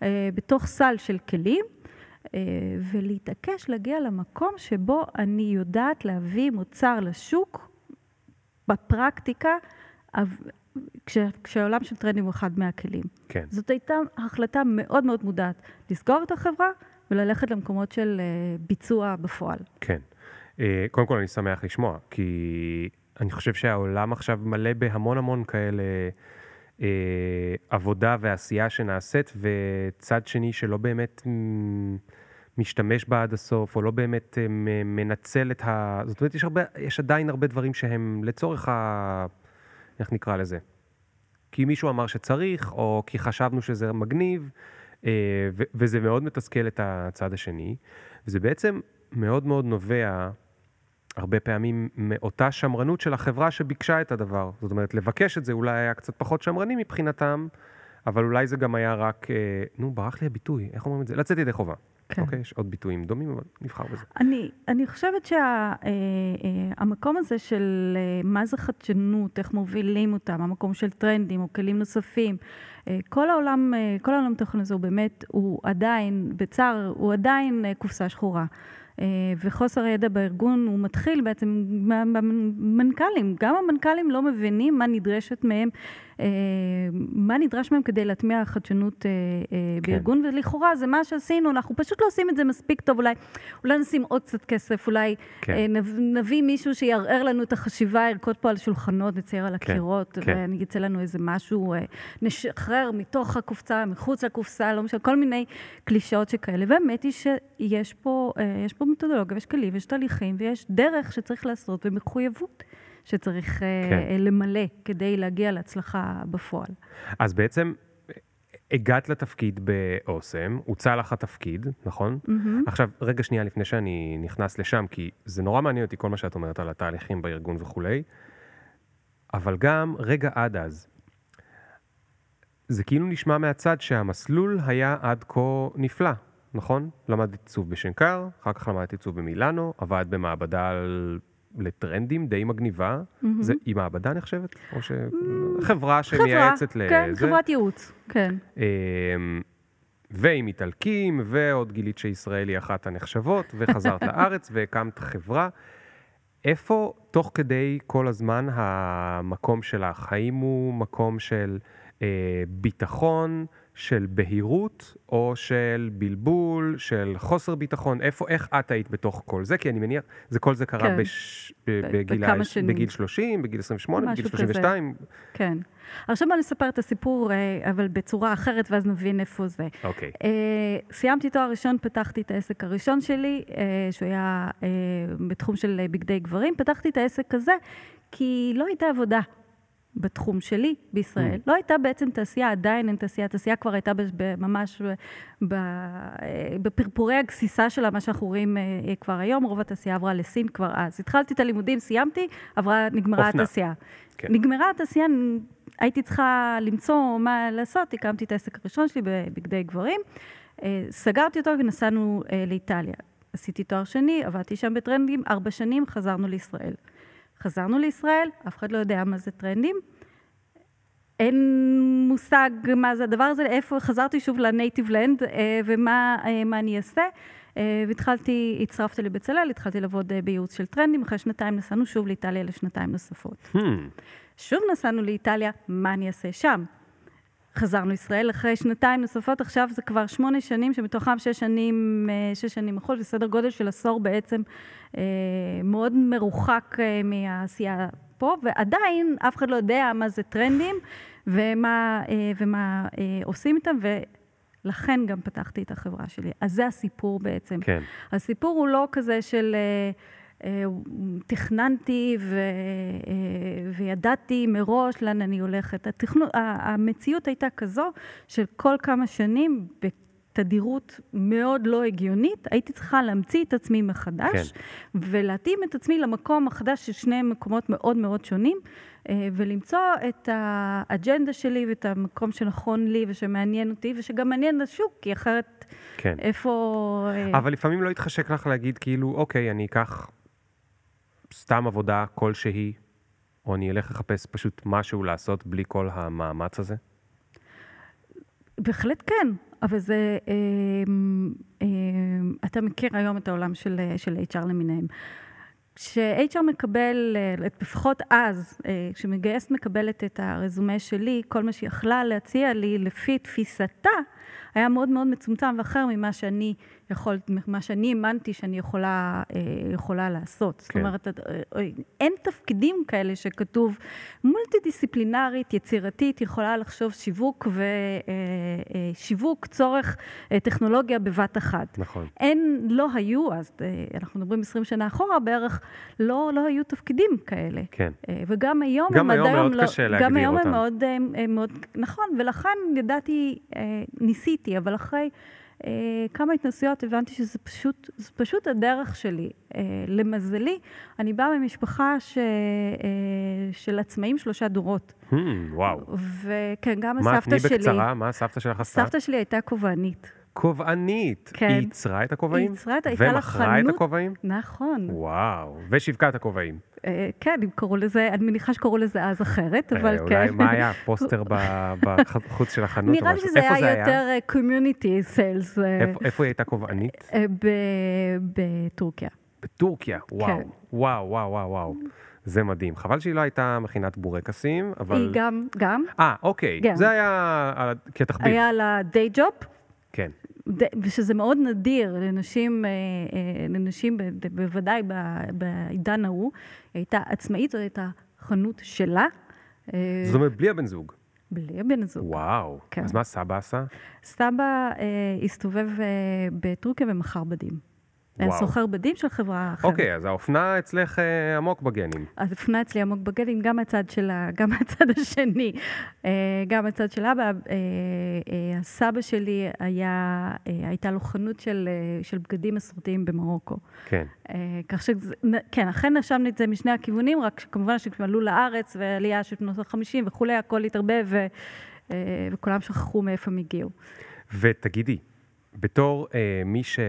אה, בתוך סל של כלים. אה, ולהתעקש להגיע למקום שבו אני יודעת להביא מוצר לשוק בפרקטיקה, כש, כשהעולם של טרנדים הוא אחד מהכלים. כן. זאת הייתה החלטה מאוד מאוד מודעת, לסגור את החברה וללכת למקומות של אה, ביצוע בפועל. כן. אה, קודם כל, אני שמח לשמוע, כי אני חושב שהעולם עכשיו מלא בהמון המון כאלה אה, עבודה ועשייה שנעשית, וצד שני שלא באמת משתמש בה עד הסוף, או לא באמת אה, מנצל את ה... זאת אומרת, יש, הרבה, יש עדיין הרבה דברים שהם לצורך ה... איך נקרא לזה? כי מישהו אמר שצריך, או כי חשבנו שזה מגניב, אה, וזה מאוד מתסכל את הצד השני. וזה בעצם מאוד מאוד נובע הרבה פעמים מאותה שמרנות של החברה שביקשה את הדבר. זאת אומרת, לבקש את זה אולי היה קצת פחות שמרני מבחינתם, אבל אולי זה גם היה רק, אה, נו, ברח לי הביטוי, איך אומרים את זה? לצאת ידי חובה. כן. אוקיי? יש עוד ביטויים דומים, אבל נבחר בזה. אני, אני חושבת שהמקום הזה של אה, מה זה חדשנות, איך מובילים אותם, המקום של טרנדים או כלים נוספים, אה, כל העולם, אה, כל העולם תוכן הזה הוא באמת, הוא עדיין, בצער, הוא עדיין אה, קופסה שחורה. אה, וחוסר הידע בארגון הוא מתחיל בעצם במנכ"לים. גם המנכ"לים לא מבינים מה נדרשת מהם, מה נדרש מהם כדי להטמיע חדשנות אה, אה, כן. בארגון, ולכאורה זה מה שעשינו, אנחנו פשוט לא עושים את זה מספיק טוב, אולי, אולי נשים עוד קצת כסף, אולי כן. אה, נב, נביא מישהו שיערער לנו את החשיבה, ירקוד פה על שולחנות, נצייר על כן, הקירות, כן. ויצא לנו איזה משהו, אה, נשחרר מתוך הקופסה, מחוץ לקופסה, לא משנה, כל מיני קלישאות שכאלה. והאמת היא שיש פה, אה, פה מתודולוגיה, ויש כלים, ויש תהליכים, ויש דרך שצריך לעשות, ומחויבות שצריך אה, כן. אה, למלא כדי להגיע להצלחה בפועל. אז בעצם הגעת לתפקיד באוסם, הוצע לך התפקיד, נכון? מהמם. עכשיו, רגע שנייה לפני שאני נכנס לשם, כי זה נורא מעניין אותי כל מה שאת אומרת על התהליכים בארגון וכולי, אבל גם רגע עד אז. זה כאילו נשמע מהצד שהמסלול היה עד כה נפלא. נכון? למדת עיצוב בשנקר, אחר כך למדת עיצוב במילאנו, עבדת במעבדה על... לטרנדים די מגניבה. מהמם. זה, היא מעבדה נחשבת? או ש... חברה שמייעצת חברה, לזה? כן, חברת ייעוץ, כן. אמ, ועם איטלקים, ועוד גילית שישראל היא אחת הנחשבות, וחזרת לארץ והקמת חברה. איפה, תוך כדי כל הזמן, המקום שלך? האם הוא מקום של אה, ביטחון, של בהירות, או של בלבול, של חוסר ביטחון? איפה, איך את היית בתוך כל זה? כי אני מניח, זה כל זה קרה כן. בש, ב, בגיל, ה- שנים. בגיל 30, בגיל 28, בגיל משהו כזה. 32? כן. עכשיו בוא נספר את הסיפור, אה, אבל בצורה אחרת, ואז נבין איפה זה. אוקיי. אה, סיימתי תואר ראשון, פתחתי את העסק הראשון שלי, אה, שהוא היה בתחום של בגדי גברים. פתחתי את העסק הזה כי לא הייתה עבודה בתחום שלי בישראל. Mm. לא הייתה בעצם תעשייה, עדיין אין תעשייה. התעשייה כבר הייתה ממש אה, בפרפורי הגסיסה שלה, מה שאנחנו רואים אה, אה, כבר היום. רוב התעשייה עברה לסין כבר אז. התחלתי את הלימודים, סיימתי, עברה, נגמרה אופנה. התעשייה. כן. נגמרה התעשייה, הייתי צריכה למצוא מה לעשות, הקמתי את העסק הראשון שלי בבגדי גברים. סגרתי אותו ונסענו לאיטליה. עשיתי תואר שני, עבדתי שם בטרנדים, ארבע שנים, חזרנו לישראל. חזרנו לישראל, אף אחד לא יודע מה זה טרנדים. אין מושג מה זה הדבר הזה, איפה, חזרתי שוב לנייטיב לנד, אה, ומה אה, אני אעשה. אה, והתחלתי, הצטרפתי לבצלאל, התחלתי לעבוד בייעוץ של טרנדים, אחרי שנתיים נסענו שוב לאיטליה לשנתיים נוספות. Hmm, שוב נסענו לאיטליה, מה אני אעשה שם? חזרנו לישראל אחרי שנתיים נוספות, עכשיו זה כבר שמונה שנים, שמתוכם שש שנים, שש שנים מחול, וסדר גודל של עשור בעצם מאוד מרוחק אה, מהעשייה פה, ועדיין אף אחד לא יודע מה זה טרנדים ומה, אה, ומה אה, עושים איתם, ולכן גם פתחתי את החברה שלי. אז זה הסיפור בעצם. כן. הסיפור הוא לא כזה של אה, אה, תכננתי ו, אה, וידעתי מראש לאן אני הולכת. התכנון, ה- המציאות הייתה כזו של כל כמה שנים, בתדירות מאוד לא הגיונית, הייתי צריכה להמציא את עצמי מחדש, כן. ולהתאים את עצמי למקום החדש של שני מקומות מאוד מאוד שונים, אה, ולמצוא את האג'נדה שלי ואת המקום שנכון לי ושמעניין אותי, ושגם מעניין לשוק, כי אחרת כן. איפה... אה, אבל לפעמים לא יתחשק לך להגיד כאילו, אוקיי, אני אקח סתם עבודה כלשהי, או אני אלך לחפש פשוט משהו לעשות בלי כל המאמץ הזה? בהחלט כן, אבל זה... אה, אה, אתה מכיר היום את העולם של, אה, של HR למיניהם. כש-HR מקבל, אה, לפחות אז, אה, כשמגייסת מקבלת את הרזומה שלי, כל מה שהיא יכלה להציע לי לפי תפיסתה, היה מאוד מאוד מצומצם ואחר ממה שאני יכול, ממה שאני האמנתי שאני יכולה, אה, יכולה לעשות. זאת כן. אומרת, את- אה, אין תפקידים כאלה שכתוב מולטי-דיסציפלינרית, יצירתית, יכולה לחשוב שיווק ושיווק, צורך, אה, טכנולוגיה בבת אחת. נכון. אין, לא היו, אז אנחנו מדברים 20 שנה אחורה בערך, לא, לא היו תפקידים כאלה. כן. וגם היום גם הם היום עד היום מאוד לא... קשה גם להגדיר היום אותם. הם מאוד, הם מאוד... נכון, ולכן ידעתי, אה, ניסיתי, אבל אחרי כמה התנסויות הבנתי שזה פשוט, זה פשוט הדרך שלי. אה, למזלי, אני באה ממשפחה ש, אה, של עצמאים שלושה דורות. Hmm, וואו. וכן, גם מה, הסבתא תני שלי... בקצרה, מה הסבתא שלך עשתה? סבתא שלי הייתה כובענית. כובענית. כן. היא ייצרה את הכובעים? היא ייצרה את- הייתה לה ומכרה את חנות- הכובעים? נכון. וואו. ושיווקה את הכובעים. אה, כן, אם קראו לזה, אני מניחה שקראו לזה אז אחרת, אבל אה, כן. אולי, מה היה? פוסטר ב- בחוץ של החנות נראה לי? שזה היה יותר קומיוניטי סיילס איפה- איפה היא הייתה כובענית? בטורקיה. בטורקיה, וואו, כן. וואו, וואו, וואו, וואו. זה מדהים. חבל שהיא לא הייתה מכינת בורקסים, אבל... היא גם, גם, אה, אוקיי. כן. זה היה כתחביב. היה לה דיי ג'וב, כן. ושזה מאוד נדיר לנשים, אה, אה, לנשים בוודאי בעידן ההוא. היא הייתה עצמאית, זו הייתה חנות שלה. אה, זאת אומרת, בלי הבן זוג. בלי הבן הזוג. וואו. כן. אז מה סבא עשה? סבא אה, הסתובב אה, בטורקיה ומכר בדים. סוחר בדים של חברה אחרת. אוקיי, אז האופנה אצלך אה, עמוק בגנים. אז הפנה אצלי עמוק בגדים, גם מהצד שלה, גם מהצד השני, אה, גם מהצד של אבא. אה, אה, הסבא שלי היה, אה, הייתה לו חנות של, אה, של בגדים מסורתיים במרוקו. כן. אה, כך שזה, כן, אכן נשמנו את זה משני הכיוונים, רק שכמובן שכשהם עלו לארץ ועלייה של שנות ה-50 וכולי, הכל התערבב ו, אה, וכולם שכחו מאיפה הם הגיעו. ותגידי, בתור אה, מי ש...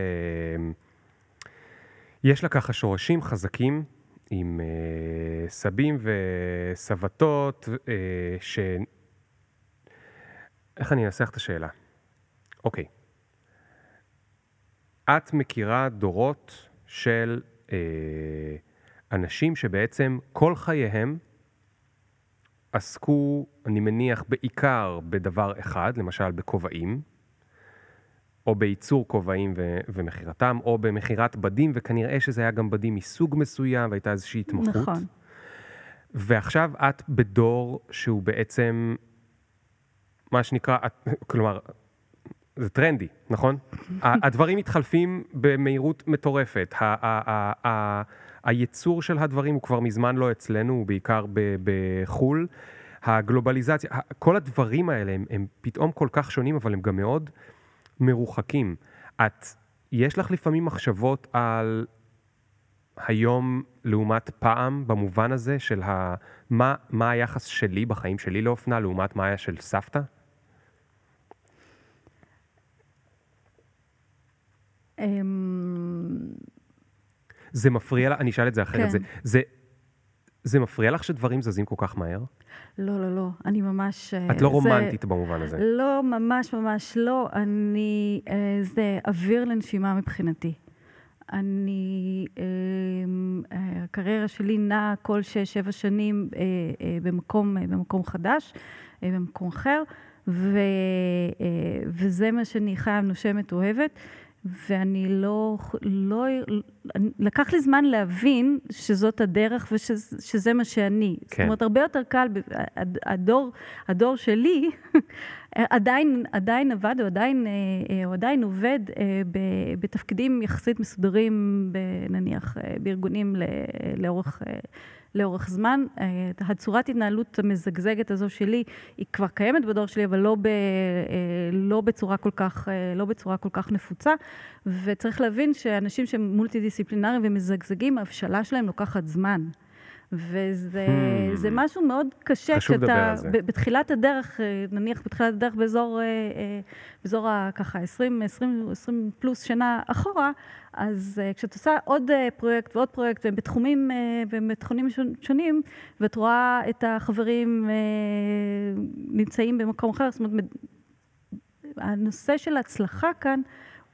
יש לה ככה שורשים חזקים עם אה, סבים וסבתות, אה, ש... איך אני אנסח את השאלה? אוקיי. את מכירה דורות של אה, אנשים שבעצם כל חייהם עסקו, אני מניח, בעיקר בדבר אחד, למשל בכובעים, או בייצור כובעים ו- ומכירתם, או במכירת בדים, וכנראה שזה היה גם בדים מסוג מסוים, והייתה איזושהי התמחות. נכון. ועכשיו את בדור שהוא בעצם, מה שנקרא, את- כלומר, זה טרנדי, נכון? הדברים מתחלפים במהירות מטורפת. הייצור של הדברים הוא כבר מזמן לא אצלנו, הוא בעיקר בחו"ל. הגלובליזציה, כל הדברים האלה הם, הם פתאום כל כך שונים, אבל הם גם מאוד מרוחקים. את, יש לך לפעמים מחשבות על היום לעומת פעם, במובן הזה של ה, מה, מה היחס שלי בחיים שלי לאופנה, לעומת מה היה של סבתא? אמ, זה מפריע לך, אני אשאל את זה אחרת, כן. זה, זה, זה מפריע לך שדברים זזים כל כך מהר? לא, לא, לא, אני ממש... את לא זה- רומנטית במובן הזה. לא, ממש ממש לא. אני, אה, זה אוויר לנשימה מבחינתי. אני, אה, אה, הקריירה שלי נעה כל שש-שבע שנים אה, אה, במקום, אה, במקום חדש, אה, במקום אחר, ו, אה, וזה מה שאני חיה, נושמת, אוהבת. ואני לא, לא, לקח לי זמן להבין שזאת הדרך ושזה מה שאני. זאת כן. אומרת, הרבה יותר קל, הדור, הדור שלי עדיין, עדיין עבד, הוא עדיין, אה, אה, הוא עדיין עובד אה, בתפקידים יחסית מסודרים, נניח, בארגונים לאורך, לאורך זמן. הצורת התנהלות המזגזגת הזו שלי, היא כבר קיימת בדור שלי, אבל לא, ב, לא, בצורה כל כך, לא בצורה כל כך נפוצה. וצריך להבין שאנשים שהם מולטי דיסציפלינריים ומזגזגים, ההבשלה שלהם לוקחת זמן. וזה Hmm. משהו מאוד קשה חשוב לדבר כשאתה על זה. ב- בתחילת הדרך, אה, נניח בתחילת הדרך באזור, אה, אה, באזור ה- ככה 20, 20, 20 פלוס שנה אחורה, אז כשאת עושה עוד פרויקט ועוד פרויקט, והם בתחומים, והם בתחומים שונים, ואת רואה את החברים נמצאים במקום אחר, זאת אומרת, הנושא של הצלחה כאן,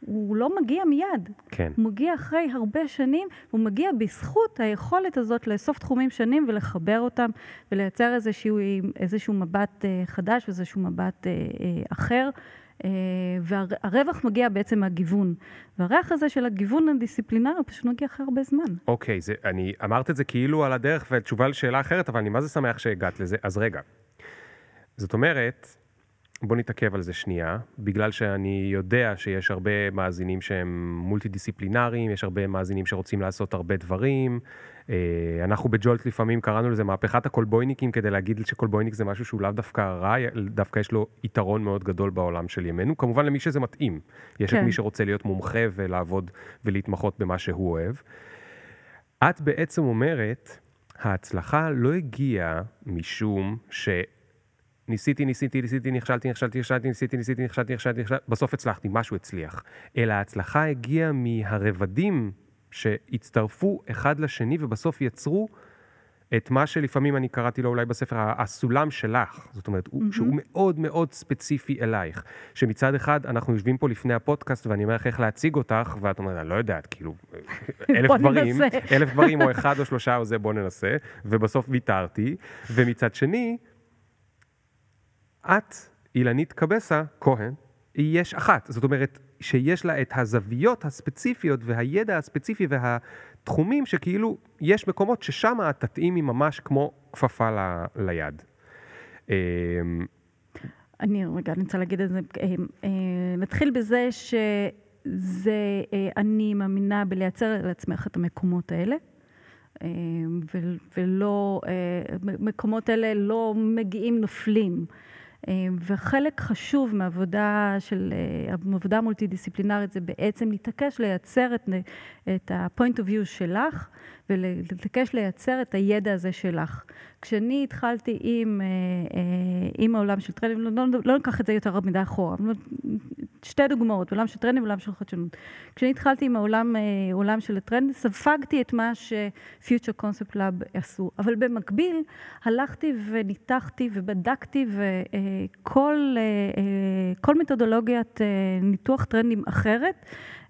הוא לא מגיע מיד. כן. הוא מגיע אחרי הרבה שנים, הוא מגיע בזכות היכולת הזאת לאסוף תחומים שונים ולחבר אותם ולייצר איזשהו, איזשהו מבט אה, חדש ואיזשהו מבט אה, אה, אחר. אה, והרווח מגיע בעצם מהגיוון. והריח הזה של הגיוון הדיסציפלינרי פשוט מגיע אחרי הרבה זמן. אוקיי, זה, אני אמרת את זה כאילו על הדרך ותשובה לשאלה אחרת, אבל אני מה זה שמח שהגעת לזה. אז רגע, זאת אומרת, בוא נתעכב על זה שנייה, בגלל שאני יודע שיש הרבה מאזינים שהם מולטי דיסציפלינריים, יש הרבה מאזינים שרוצים לעשות הרבה דברים. אה, אנחנו בג'ולט לפעמים קראנו לזה מהפכת הקולבויניקים, כדי להגיד שקולבויניק זה משהו שהוא לאו דווקא רע, דווקא יש לו יתרון מאוד גדול בעולם של ימינו, כמובן למי שזה מתאים. יש את כן. מי שרוצה להיות מומחה ולעבוד ולהתמחות במה שהוא אוהב. את בעצם אומרת, ההצלחה לא הגיעה משום שניסיתי, ניסיתי, ניסיתי, נכשלתי, נכשלתי, נכשלתי, ניסיתי, ניסיתי, נכשלתי, נכשלתי, נכשלתי, בסוף הצלחתי, משהו הצליח. אלא ההצלחה הגיעה מהרבדים שהצטרפו אחד לשני ובסוף יצרו את מה שלפעמים אני קראתי לו אולי בספר, הסולם שלך. זאת אומרת, הוא, שהוא מאוד מאוד ספציפי אלייך. שמצד אחד, אנחנו יושבים פה לפני הפודקאסט ואני אומר לך איך להציג אותך, ואת אומרת, אני לא יודעת, כאילו, אלף דברים. אלף דברים או אחד או שלושה או זה, בוא ננסה, ובסוף ויתרתי. ומצד שני, את, אילנית קבסה, כהן, יש אחת. זאת אומרת, שיש לה את הזוויות הספציפיות והידע הספציפי והתחומים שכאילו, יש מקומות ששם את תתאימי ממש כמו כפפה ל, ליד. אמ, אני, רגע, אני רוצה להגיד את זה. אה, אה, נתחיל בזה שזה, אה, אני מאמינה בלייצר לעצמך את המקומות האלה. ולא, אה, מקומות אלה לא מגיעים נופלים. אה, וחלק חשוב מעבודה של, אה, מעבודה מולטי-דיסציפלינרית זה בעצם להתעקש לייצר את, את ה-point of view שלך ולהתעקש לייצר את הידע הזה שלך. כשאני התחלתי עם, אה, אה, עם העולם של טרנדים, לא, לא, לא ניקח את זה יותר מדי אחורה, שתי דוגמאות, עולם של טרנדים ועולם של חדשנות. כשאני התחלתי עם העולם עולם של הטרנד, ספגתי את מה ש-Future Concept Lab עשו, אבל במקביל הלכתי וניתחתי ובדקתי וכל כל מתודולוגיית ניתוח טרנדים אחרת.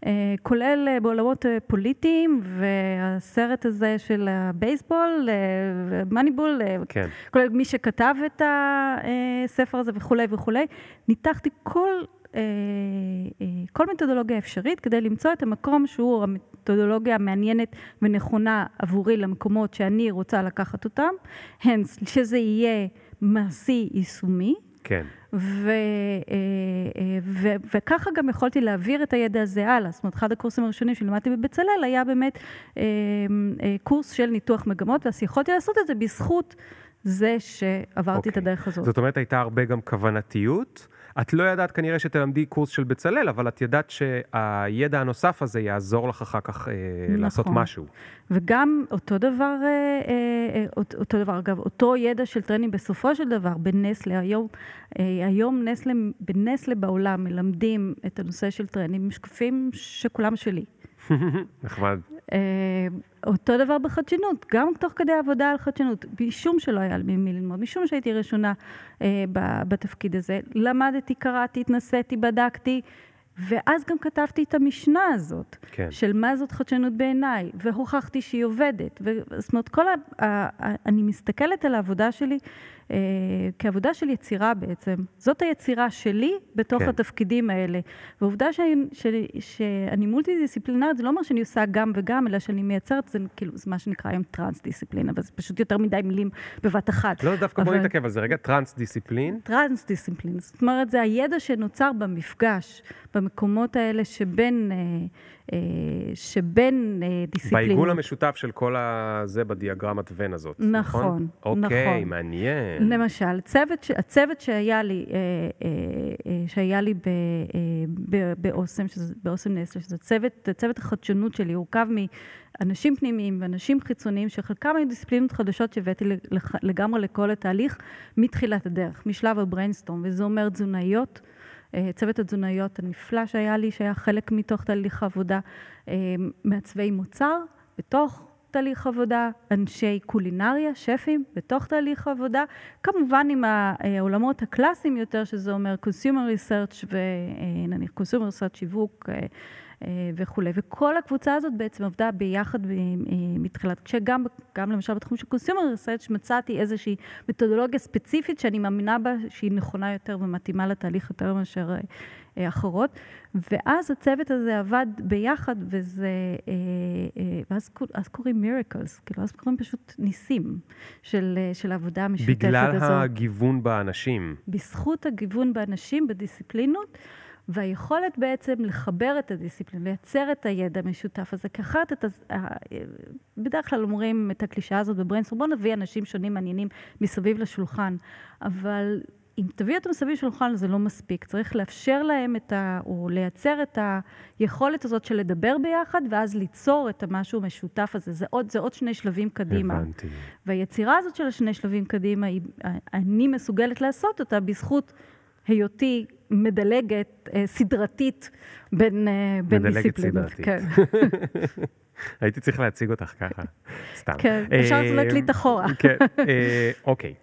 אה, כולל אה, בעולמות אה, פוליטיים, והסרט הזה של הבייסבול, מניבול, כן. כולל מי שכתב את הספר הזה וכולי וכולי, ניתחתי כל, כל מתודולוגיה אפשרית כדי למצוא את המקום שהוא המתודולוגיה המעניינת ונכונה עבורי למקומות שאני רוצה לקחת אותם, הנס, שזה יהיה מעשי יישומי. כן. ו, אה, אה, ו, וככה גם יכולתי להעביר את הידע הזה הלאה. זאת אומרת, אחד הקורסים הראשונים שלימדתי בבצלאל היה באמת אה, קורס של ניתוח מגמות, ואז יכולתי לעשות את זה בזכות זה שעברתי okay. את אוקיי. הדרך הזאת. זאת אומרת, הייתה הרבה גם כוונתיות. את לא ידעת כנראה שתלמדי קורס של בצלאל, אבל את ידעת שהידע הנוסף הזה יעזור לך אחר כך אה, נכון. לעשות משהו. וגם אותו דבר, אה, אה, אותו דבר, אגב, אותו ידע של trending בסופו של דבר, בנסלה, היום, היום נסלה, בנסלה בעולם מלמדים את הנושא של trending, משקפים שכולם שלי. נחמד. אותו דבר בחדשנות, גם תוך כדי עבודה על חדשנות, משום שלא היה לי מי ללמוד, משום שהייתי ראשונה אה, בתפקיד הזה. למדתי, קראתי, התנסיתי, בדקתי, ואז גם כתבתי את המשנה הזאת, כן. של מה זאת חדשנות בעיניי, והוכחתי שהיא עובדת. ו... זאת אומרת, כל ה... אני מסתכלת על העבודה שלי אה, כעבודה של יצירה בעצם. זאת היצירה שלי בתוך כן. התפקידים האלה. ועובדה שאני, שאני, שאני מולטי דיסציפלינרית, זה לא אומר שאני עושה גם וגם, אלא שאני מייצרת, זה כאילו, זה מה שנקרא היום טרנס דיסציפלין, אבל זה פשוט יותר מדי מילים בבת אחת. לא, דווקא אבל... בואי נתעכב על זה רגע, טרנס דיסציפלין. טרנס דיסציפלין, זאת אומרת, זה הידע שנוצר במפגש, במקומות האלה שבין... אה, אה, שבין אה, דיסציפלינות. בעיגול המשותף של כל הזה בדיאגרמת ון הזאת, נכון? נכון, אוקיי, נכון. אוקיי, מעניין. למשל, צוות, הצוות שהיה לי, אה, שהיה לי באוסם, באוסם נסלה, שזה צוות, צוות החדשנות שלי, הורכב מאנשים פנימיים ואנשים חיצוניים, שחלקם היו דיסציפלינות חדשות שהבאתי לגמרי לכל התהליך מתחילת הדרך, משלב הבריינסטורם, וזה אומר תזונאיות. אה, צוות התזונאיות הנפלא שהיה לי, שהיה חלק מתוך תהליך העבודה, אה, מעצבי מוצר בתוך תהליך עבודה, אנשי קולינריה, שפים, בתוך תהליך עבודה, כמובן עם העולמות הקלאסיים יותר, שזה אומר consumer research ונניח consumer research, שיווק, אה, וכולי. וכל הקבוצה הזאת בעצם עבדה ביחד אה, מתחילת, כשגם גם למשל בתחום של קונסיומר ריסרצ' מצאתי איזושהי מתודולוגיה ספציפית שאני מאמינה בה שהיא נכונה יותר ומתאימה לתהליך יותר מאשר אה, אחרות. ואז הצוות הזה עבד ביחד, וזה, ואז אז קוראים מירקלס, כאילו אז קוראים פשוט ניסים של, של העבודה המשותפת הזאת. בגלל הגיוון באנשים. בזכות הגיוון באנשים, בדיסציפלינות. והיכולת בעצם לחבר את הדיסציפלין, לייצר את הידע המשותף הזה, כי אחרת את, בדרך כלל אומרים את הקלישאה הזאת בבריינסטור, בואו נביא אנשים שונים מעניינים מסביב לשולחן, אבל אם תביא אותם מסביב לשולחן זה לא מספיק, צריך לאפשר להם את ה... או לייצר את היכולת הזאת של לדבר ביחד, ואז ליצור את המשהו המשותף הזה. זה עוד, זה עוד שני שלבים קדימה. הבנתי. והיצירה הזאת של השני שלבים קדימה, היא, אני מסוגלת לעשות אותה בזכות היותי מדלגת אה, סדרתית בין, אה, בין דיסציפלינות. מדלגת סדרתית. כן. הייתי צריך להציג אותך ככה, סתם. כן, אפשר להקליט אחורה. כן, אה, אוקיי.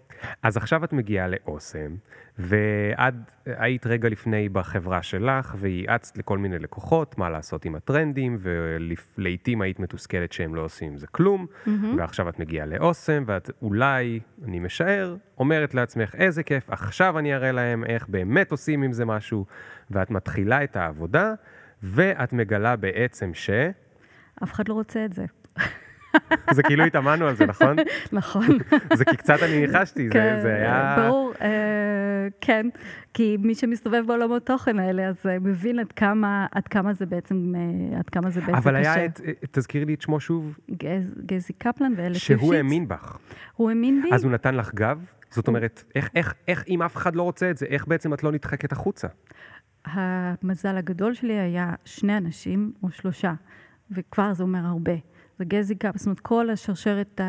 אז עכשיו את מגיעה לאוסם, ואת היית רגע לפני בחברה שלך, וייעצת לכל מיני לקוחות מה לעשות עם הטרנדים, ולעיתים היית מתוסכלת שהם לא עושים עם זה כלום, mm-hmm. ועכשיו את מגיעה לאוסם, ואת אולי, אני משער, אומרת לעצמך, איזה כיף, עכשיו אני אראה להם איך באמת עושים עם זה משהו, ואת מתחילה את העבודה, ואת מגלה בעצם ש... אף אחד לא רוצה את זה. זה כאילו התאמנו על זה, נכון? נכון. זה כי קצת אני ניחשתי, כן, זה היה... ברור, אה, כן. כי מי שמסתובב בעולמות תוכן האלה, אז אה, מבין עד כמה, עד כמה זה בעצם, אה, עד כמה זה בעצם קשה. אבל היה את, תזכירי לי את שמו שוב. גז, גזי קפלן ואלה שהוא האמין בך. הוא האמין בי. אז הוא נתן לך גב? זאת אומרת, איך, איך, איך אם אף אחד לא רוצה את זה, איך בעצם את לא נדחקת החוצה? המזל הגדול שלי היה שני אנשים או שלושה, וכבר זה אומר הרבה. זה גזי זאת אומרת, כל השרשרת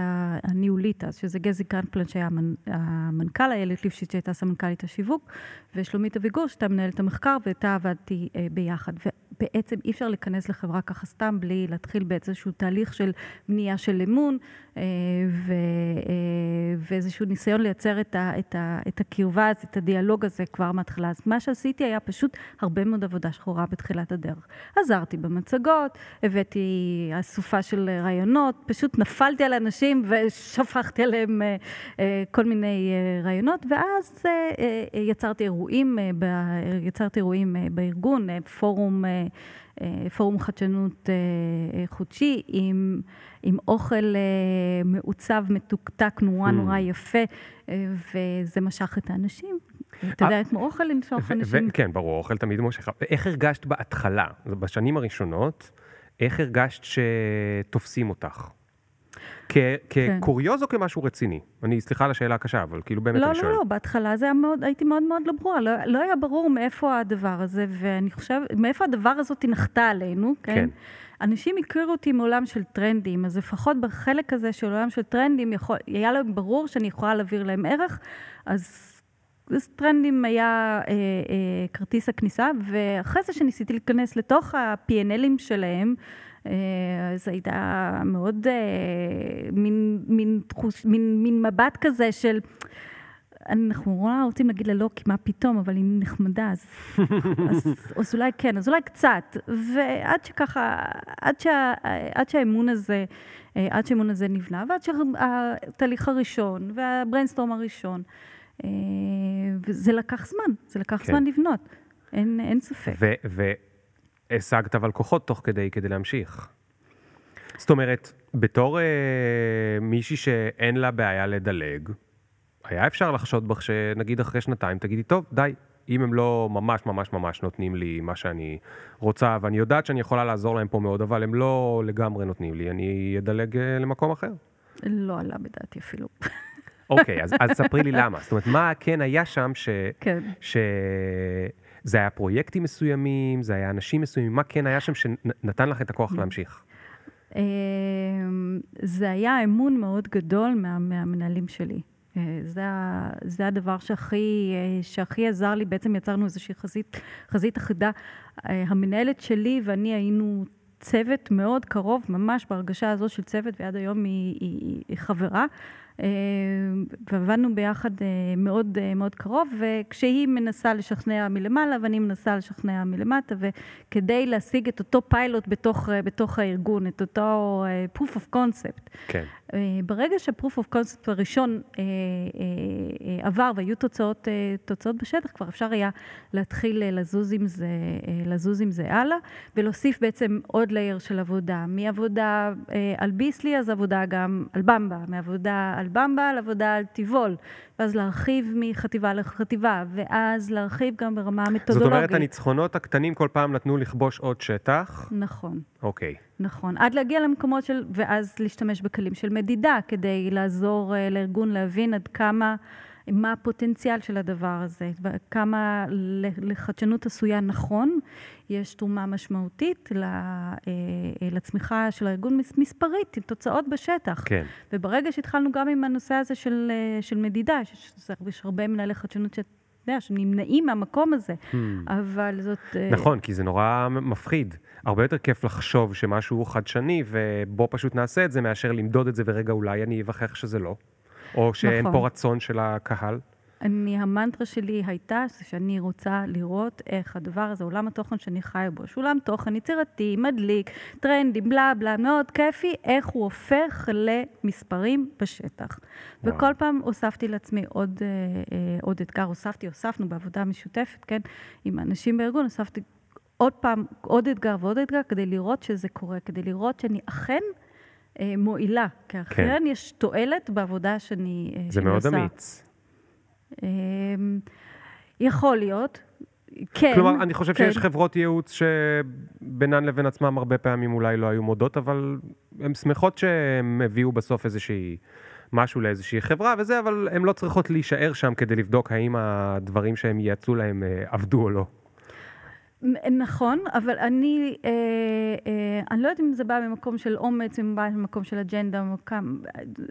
הניהולית אז, שזה גזי קפלן שהיה המנכ"ל, איילת ליפשיץ שהייתה סמנכ"לית השיווק, ושלומית אביגור שהייתה מנהלת המחקר, ואיתה עבדתי אה, ביחד. ובעצם אי אפשר להיכנס לחברה ככה סתם בלי להתחיל באיזשהו תהליך של בנייה של אמון, ו, אה, ואיזשהו ניסיון לייצר את, ה, את, ה, את הקרבה, את הדיאלוג הזה כבר מההתחלה. אז מה שעשיתי היה פשוט הרבה מאוד עבודה שחורה בתחילת הדרך. עזרתי במצגות, הבאתי אסופה של רעיונות, פשוט נפלתי על אנשים ושפכתי עליהם כל מיני רעיונות, ואז יצרתי אירועים, יצרתי אירועים בארגון, פורום, פורום חדשנות חודשי עם... עם אוכל מעוצב, מתוקתק, נורא נורא יפה, וזה משך את האנשים. אתה יודע, כמו אוכל למשוך אנשים. כן, ברור, אוכל תמיד מושך. איך הרגשת בהתחלה, בשנים הראשונות, איך הרגשת שתופסים אותך? כקוריוז או כמשהו רציני? אני, סליחה על השאלה הקשה, אבל כאילו באמת אני שואל. לא, לא, לא, בהתחלה זה היה מאוד, הייתי מאוד מאוד לא ברורה, לא היה ברור מאיפה הדבר הזה, ואני חושבת, מאיפה הדבר הזאת נחתה עלינו, כן? אנשים הכירו אותי מעולם של טרנדים, אז לפחות בחלק הזה של עולם של טרנדים, היה להם ברור שאני יכולה להעביר להם ערך, אז... אז טרנדים היה אה, אה, כרטיס הכניסה, ואחרי זה שניסיתי להיכנס לתוך ה-P&Lים שלהם, אה, זה הייתה מאוד אה, מין, מין, תחוש, מין, מין מבט כזה של... אנחנו נורא רוצים להגיד לה לא, כי מה פתאום, אבל היא נחמדה, אז, אז, אז אולי כן, אז אולי קצת. ועד שככה, עד, שה, עד שהאמון הזה, אה, עד שהאמון הזה נבנה, ועד שהתהליך הראשון והבריינסטורם הראשון, וזה לקח זמן, זה לקח כן. זמן לבנות, אין, אין ספק. השגת אבל כוחות תוך כדי, כדי להמשיך. זאת אומרת, בתור אה, מישהי שאין לה בעיה לדלג, היה אפשר לחשוד בך שנגיד אחרי שנתיים תגידי, טוב, די, אם הם לא ממש ממש ממש נותנים לי מה שאני רוצה, ואני יודעת שאני יכולה לעזור להם פה מאוד, אבל הם לא לגמרי נותנים לי, אני אדלג אה, למקום אחר. לא עלה בדעתי אפילו. אוקיי, אז, אז ספרי לי למה. זאת אומרת, מה כן היה שם ש... כן. ש... זה היה פרויקטים מסוימים, זה היה אנשים מסוימים, מה כן היה שם שנתן לך את הכוח להמשיך? אמ, זה היה אמון מאוד גדול מה, מהמנהלים שלי. אה, זה, זה הדבר שהכי, אה, שהכי עזר לי, בעצם יצרנו איזושהי חזית, חזית אחידה. אה, המנהלת שלי ואני היינו צוות מאוד קרוב, ממש בהרגשה הזו של צוות, ועד היום היא, היא, היא חברה. אה, ועבדנו ביחד אה, מאוד, אה, מאוד קרוב, וכשהיא מנסה לשכנע מלמעלה ואני מנסה לשכנע מלמטה, וכדי להשיג את אותו פיילוט בתוך, בתוך הארגון, את אותו proof of concept. כן. ברגע שה-proof of concept הראשון עבר והיו תוצאות, תוצאות בשטח, כבר אפשר היה להתחיל לזוז עם זה, לזוז עם זה הלאה, ולהוסיף בעצם עוד לייר של עבודה. מעבודה על ביסלי, אז עבודה גם על במבה, מעבודה על במבה לעבודה על טיבול, ואז להרחיב מחטיבה לחטיבה, ואז להרחיב גם ברמה המתודולוגית. זאת אומרת, הניצחונות הקטנים כל פעם נתנו לכבוש עוד שטח? נכון. אוקיי. נכון, עד להגיע למקומות של, ואז להשתמש בכלים של מדידה, כדי לעזור uh, לארגון להבין עד כמה... מה הפוטנציאל של הדבר הזה, כמה לחדשנות עשויה נכון, יש תרומה משמעותית אה, אה, לצמיחה של הארגון מספרית, עם תוצאות בשטח. כן. וברגע שהתחלנו גם עם הנושא הזה של, של מדידה, יש, יש הרבה מנהלי חדשנות ש... יודע, שנמנעים מהמקום הזה, hmm. אבל זאת... נכון, כי זה נורא מפחיד. הרבה יותר כיף לחשוב שמשהו חדשני, ובוא פשוט נעשה את זה, מאשר למדוד את זה, ורגע, אולי אני אבחר שזה לא. או שאין נכון. פה רצון של הקהל? אני, המנטרה שלי הייתה שאני רוצה לראות איך הדבר הזה, עולם התוכן שאני חיה בו, שהוא עולם תוכן יצירתי, מדליק, טרנדי, בלה בלה, מאוד כיפי, איך הוא הופך למספרים בשטח. וואו. וכל פעם הוספתי לעצמי עוד, אה, אה, עוד אתגר, הוספתי, הוספנו בעבודה משותפת, כן, עם אנשים בארגון, הוספתי עוד פעם, עוד אתגר ועוד אתגר, כדי לראות שזה קורה, כדי לראות שאני אכן... אה, מועילה, כי אכן כן. יש תועלת בעבודה שאני, עושה. זה מאוד אמיץ. אמ, יכול להיות, כן. כלומר, אני חושב כן. שיש חברות ייעוץ שבינן לבין עצמם הרבה פעמים אולי לא היו מודות, אבל הן שמחות שהם הביאו בסוף איזושהי... משהו לאיזושהי חברה וזה, אבל הן לא צריכות להישאר שם כדי לבדוק האם הדברים שהם ייעצו להם אה, עבדו או לא. נכון, אבל אני, אה, אה, אני לא יודעת אם זה בא ממקום של אומץ, אם בא ממקום של אג'נדה, ממקום,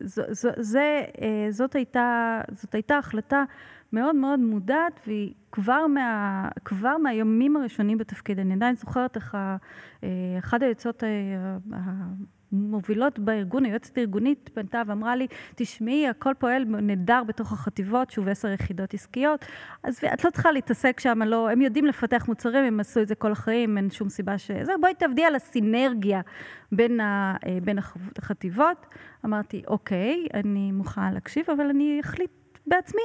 ז, ז, זה, אה, זאת, הייתה, זאת הייתה החלטה מאוד מאוד מודעת, והיא כבר, מה, כבר מהימים הראשונים בתפקיד. אני עדיין זוכרת איך אה, אחת היוצאות אה, מובילות בארגון, היועצת הארגונית פנתה ואמרה לי, תשמעי, הכל פועל נהדר בתוך החטיבות, שוב עשר יחידות עסקיות, אז את לא צריכה להתעסק שם, לא, הם יודעים לפתח מוצרים, הם עשו את זה כל החיים, אין שום סיבה ש... זה, בואי תעבדי על הסינרגיה בין, ה, אה, בין החטיבות. אמרתי, אוקיי, אני מוכנה להקשיב, אבל אני אחליט בעצמי.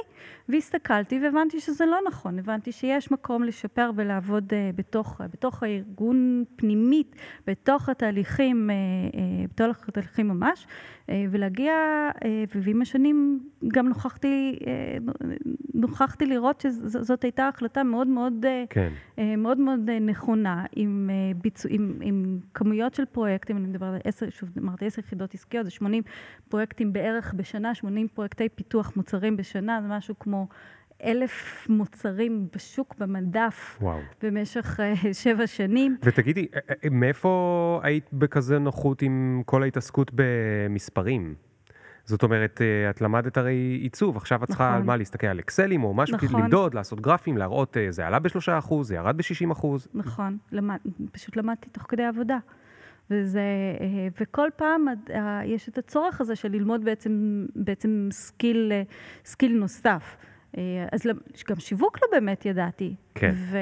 והסתכלתי והבנתי שזה לא נכון, הבנתי שיש מקום לשפר ולעבוד uh, בתוך, uh, בתוך הארגון פנימית, בתוך התהליכים, uh, uh, בתוך התהליכים ממש, ולהגיע, uh, ועם השנים גם נוכחתי, uh, נוכחתי לראות שזאת הייתה החלטה מאוד מאוד, כן. מאוד, מאוד נכונה, עם, ביצוע, עם, עם כמויות של פרויקטים, אני מדברת על עשר, שוב, אמרתי עשר יחידות עסקיות, זה 80 פרויקטים בערך בשנה, 80 פרויקטי פיתוח מוצרים בשנה, זה משהו כמו אלף מוצרים בשוק, במדף, וואו. במשך uh, שבע שנים. ותגידי, אה, אה, מאיפה היית בכזה נוחות עם כל ההתעסקות במספרים? זאת אומרת, את למדת הרי עיצוב, עכשיו את צריכה נכון. על מה להסתכל על אקסלים או משהו, נכון. למדוד, לעשות גרפים, להראות, זה עלה בשלושה אחוז, זה ירד בשישים אחוז. נכון, למד, פשוט למדתי תוך כדי עבודה. וזה, וכל פעם יש את הצורך הזה של ללמוד בעצם, בעצם skill, skill נוסף. אה, אז גם שיווק לא באמת ידעתי. כן. ו,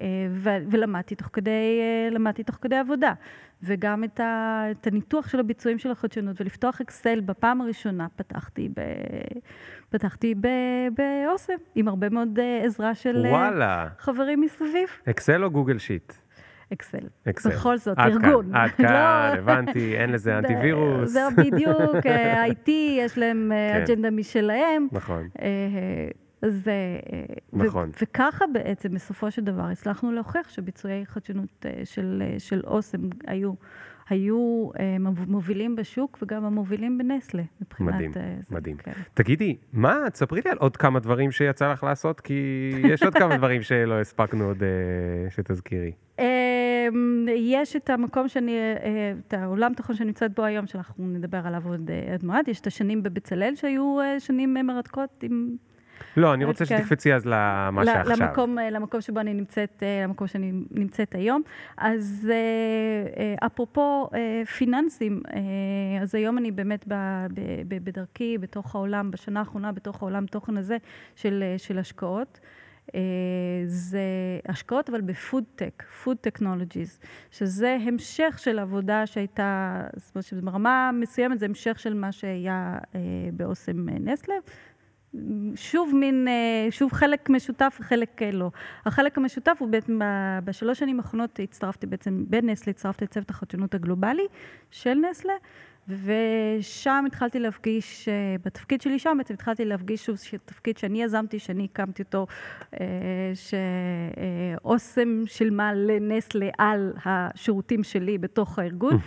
אה, ו, ולמדתי תוך כדי, אה, למדתי תוך כדי עבודה. וגם את, ה, את הניתוח של הביצועים של החדשנות, ולפתוח אקסל בפעם הראשונה פתחתי ב... פתחתי באוסם, עם הרבה מאוד עזרה של וואלה. חברים מסביב. אקסל או גוגל שיט? אקסל. אקסל. בכל זאת, עד ארגון. כאן, עד כאן, לא... הבנתי, אין לזה אנטיווירוס. זה בדיוק, IT, יש להם כן. אג'נדה משלהם. נכון. אז... נכון. וככה בעצם, בסופו של דבר, הצלחנו להוכיח שביצועי חדשנות אה, של, אה, של אוסם היו, היו אה, מובילים בשוק וגם המובילים בנסלה, מבחינת... מדהים, זה, מדהים. כן. תגידי, מה, תספרי לי על עוד כמה דברים שיצא לך לעשות, כי יש עוד כמה דברים שלא הספקנו עוד שתזכירי. יש את המקום שאני, את העולם תוכן שאני נמצאת בו היום, שאנחנו נדבר עליו עוד מעט, יש את השנים בבצלאל שהיו שנים מרתקות עם... לא, אני רוצה כן. שתקפצי אז למה שעכשיו. למקום, אה, למקום שבו אני נמצאת, אה, למקום שאני נמצאת היום. אז אה, אפרופו פיננסים, אז היום אני באמת בדרכי, בתוך העולם, בשנה האחרונה, בתוך העולם תוכן הזה של, של השקעות. זה השקעות, אבל בפוד-טק, food technologies, שזה המשך של עבודה שהייתה, זאת אומרת שברמה מסוימת זה המשך של מה שהיה באוסם נסלה. שוב מין, אה, שוב חלק משותף וחלק אה, לא. החלק המשותף הוא בעצם, בשלוש שנים האחרונות הצטרפתי בעצם, בנסלה הצטרפתי לצוות החדשנות הגלובלי של נסלה, ושם התחלתי להפגיש, אה, בתפקיד שלי שם בעצם התחלתי להפגיש שוב תפקיד שאני יזמתי, שאני הקמתי אותו, שאוסם שילמה לנסטלה על השירותים שלי בתוך הארגון.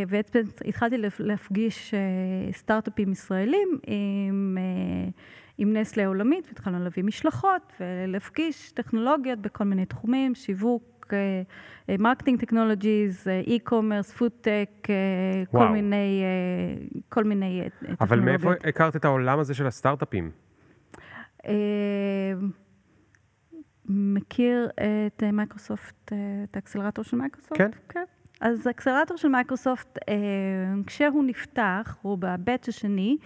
ובעצם התחלתי להפגיש אה, סטארט-אפים ישראלים עם, אה, עם נסטלה העולמית, והתחלנו להביא משלחות ולהפגיש טכנולוגיות בכל מיני תחומים, שיווק, marketing technologies, e-commerce, פודטק, כל מיני, כל מיני טכנולוגיות. אבל מאיפה הכרת את העולם הזה של הסטארט-אפים? מכיר את מייקרוסופט, את האקסלרטור של מייקרוסופט? כן. כן. אז האקסלרטור של מייקרוסופט, אה, כשהוא נפתח, הוא ב batch השני,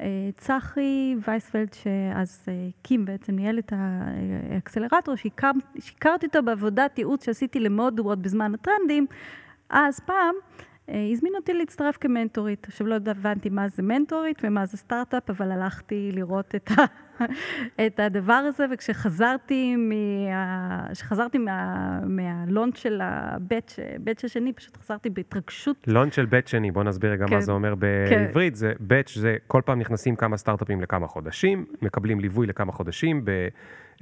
אה, צחי וייספלד, שאז אה, הקים בעצם, ניהל את האקסלרטור, שהכרתי אותו בעבודת ייעוץ שעשיתי למודוורד בזמן הטרנדים, אז פעם, הזמין אותי להצטרף כמנטורית. עכשיו לא הבנתי מה זה מנטורית ומה זה סטארט-אפ, אבל הלכתי לראות את ה... את הדבר הזה, וכשחזרתי מה... מה... מהלונץ' של הבאץ' השני, פשוט חזרתי בהתרגשות. לונץ' של באץ' שני, בוא נסביר רגע כן. מה זה אומר בעברית. כן. זה באץ' זה כל פעם נכנסים כמה סטארט-אפים לכמה חודשים, מקבלים ליווי לכמה חודשים, ב...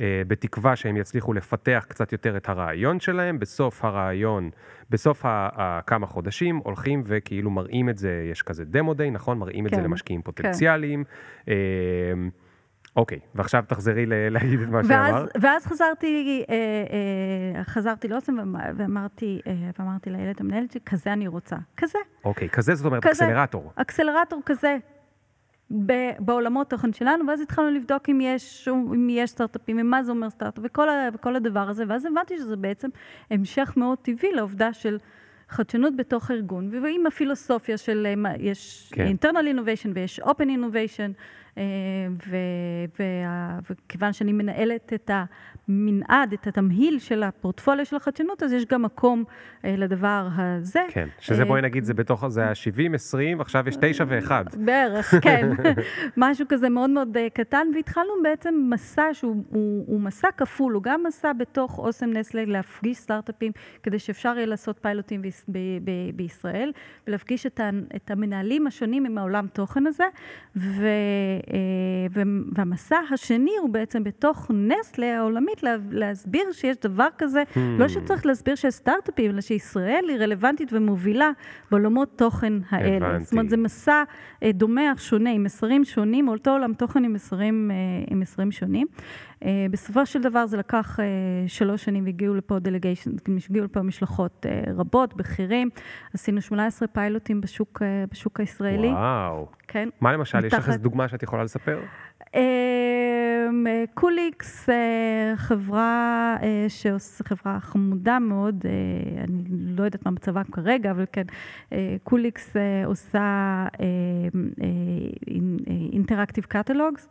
אה, בתקווה שהם יצליחו לפתח קצת יותר את הרעיון שלהם. בסוף הרעיון, בסוף הכמה חודשים, הולכים וכאילו מראים את זה, יש כזה דמו דיי, נכון? מראים כן, את זה כן, למשקיעים פוטנציאליים. כן. אוקיי, ועכשיו תחזרי ל- להגיד את מה ואז, שאמרת. ואז חזרתי, אה, אה, חזרתי לאוסם ואמ- ואמרתי, אה, ואמרתי לילד המנהלת שלי, כזה אני רוצה. כזה. אוקיי, כזה זאת אומרת כזה. אקסלרטור. אקסלרטור כזה. בעולמות תוכן שלנו, ואז התחלנו לבדוק אם יש, אם יש סטארט-אפים, ומה זה אומר סטארט-אפ, וכל, וכל הדבר הזה, ואז הבנתי שזה בעצם המשך מאוד טבעי לעובדה של חדשנות בתוך הארגון, ועם הפילוסופיה של, אה, מה- יש כן. internal innovation ויש open innovation, ו, וה, וכיוון שאני מנהלת את המנעד, את התמהיל של הפורטפוליו של החדשנות, אז יש גם מקום אה, לדבר הזה. כן, שזה אה, בואי נגיד, זה בתוך, זה ה-70, 20, עכשיו יש 9 ו-1. בערך, כן. משהו כזה מאוד מאוד אה, קטן, והתחלנו בעצם מסע שהוא הוא, הוא מסע כפול, הוא גם מסע בתוך אוסם נסלה להפגיש סטארט-אפים, כדי שאפשר יהיה לעשות פיילוטים בישראל, ולהפגיש את, המנהלים השונים עם העולם תוכן הזה, אה, ו, והמסע השני הוא בעצם בתוך נסלה העולמית, לה, להסביר שיש דבר כזה, Hmm. לא שצריך להסביר שיש סטארט-אפים, אלא שישראל היא רלוונטית ומובילה בעולמות תוכן האלה. הבנתי. זאת אומרת, זה מסע אה, דומה אך שונה, עם מסרים שונים, אותו עולם תוכן עם מסרים, אה, עם מסרים שונים. אה, בסופו של דבר זה לקח אה, שלוש שנים והגיעו לפה delegation, הגיעו לפה משלחות אה, רבות, בכירים. עשינו 18 פיילוטים בשוק, אה, בשוק הישראלי. וואו. כן. מה למשל, יש לך מתחת- איזו דוגמה שאת יכולה לספר? קוליקס, אה, חברה אה, שעושה, חברה חמודה מאוד, אה, אני לא יודעת מה מצבה כרגע, אבל כן, קוליקס אה, עושה interactive catalogs,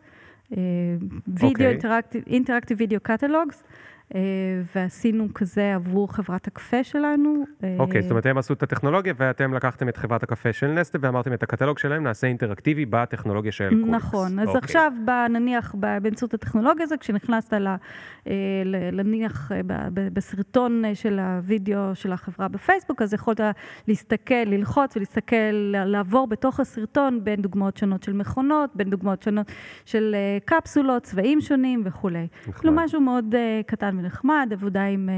וידאו. interactive video catalogs, ועשינו כזה עבור חברת הקפה שלנו. אה, אוקיי, זאת אומרת, הם עשו את הטכנולוגיה ואתם לקחתם את חברת הקפה של נסטלה ואמרתם את הקטלוג שלהם נעשה אינטראקטיבי בטכנולוגיה של קוליקס. נכון, אז אוקיי. עכשיו, נניח, באמצעות הטכנולוגיה הזו, כשנכנסת ל- אה, נניח אה, בסרטון אה, של הוידאו של החברה בפייסבוק, אז יכולת להסתכל, ללחוץ ולהסתכל, לעבור בתוך הסרטון בין דוגמאות שונות של מכונות, בין דוגמאות שונות של אה, קפסולות, צבעים שונים וכולי. נחמד. כאילו משהו מאוד אה, קטן ונחמד, עבודה עם, אה,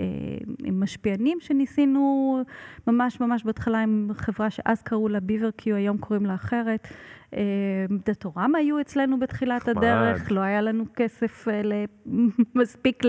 אה, עם משפיענים שניסינו ממש ממש בהתחלה עם חברה שאז קראו לה ביברקיו, היום קוראים לה אחרת. אה, דאטורמה היו אצלנו בתחילת נחמד. הדרך, לא היה לנו כסף אה, מספיק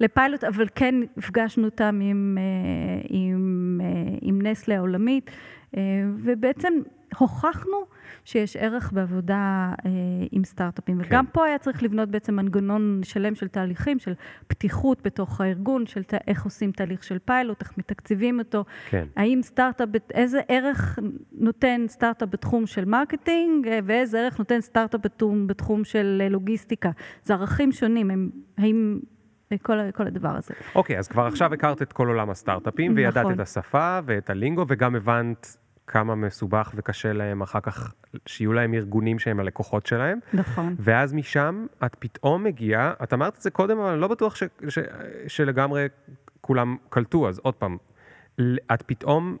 לפיילוט, אבל כן הפגשנו אותם עם, אה, עם, אה, עם נסלה העולמית, אה, ובעצם הוכחנו שיש ערך בעבודה אה, עם סטארט-אפים. כן. וגם פה היה צריך לבנות בעצם מנגנון שלם של תהליכים, של פתיחות בתוך הארגון, של ת- איך עושים תהליך של פיילוט, איך מתקציבים אותו, כן. האם סטארט-אפ, איזה ערך נותן סטארט-אפ בתחום של marketing, אה, ואיזה ערך נותן סטארט-אפ בתחום, בתחום של אה, לוגיסטיקה. זה ערכים שונים, הם, האם... אה, כל, כל הדבר הזה. אוקיי, אז כבר עכשיו הכרת את כל עולם הסטארט-אפים, וידעת נכון. את השפה ואת ה lingo, וגם הבנת כמה מסובך וקשה להם אחר כך, שיהיו להם ארגונים שהם הלקוחות שלהם. נכון. ואז משם את פתאום מגיעה, את אמרת את זה קודם, אבל אני לא בטוח ש, ש, שלגמרי כולם קלטו, אז עוד פעם, את פתאום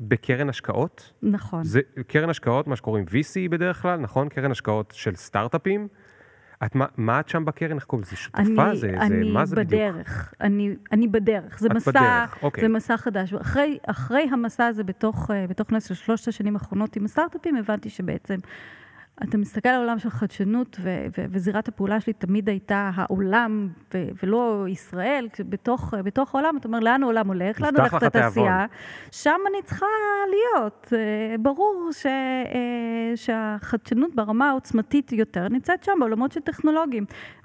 בקרן השקעות, נכון. זה קרן השקעות, מה שקוראים VC בדרך כלל, נכון? קרן השקעות של סטארט-אפים. את, מה, מה את שם בקרן? איך קוראים לזה? שותפה? אני, זה, אני זה, מה זה בדיוק? בדרך, אני, אני בדרך, זה מסע, בדרך, אוקיי. זה מסע חדש. אחרי, אחרי המסע הזה בתוך, אה, בתוך נס של שלושת השנים האחרונות עם הסטארט-אפים, הבנתי שבעצם אתה מסתכל על העולם של חדשנות, ו- ו- וזירת הפעולה שלי תמיד הייתה העולם, ו- ולא ישראל. בתוך, בתוך העולם, אתה אומר, לאן העולם הולך? לאן הולכת. התעשייה? שם אני צריכה להיות. אה, ברור ש, אה, שהחדשנות ברמה העוצמתית יותר נמצאת שם, בעולמות של טכנולוגיים.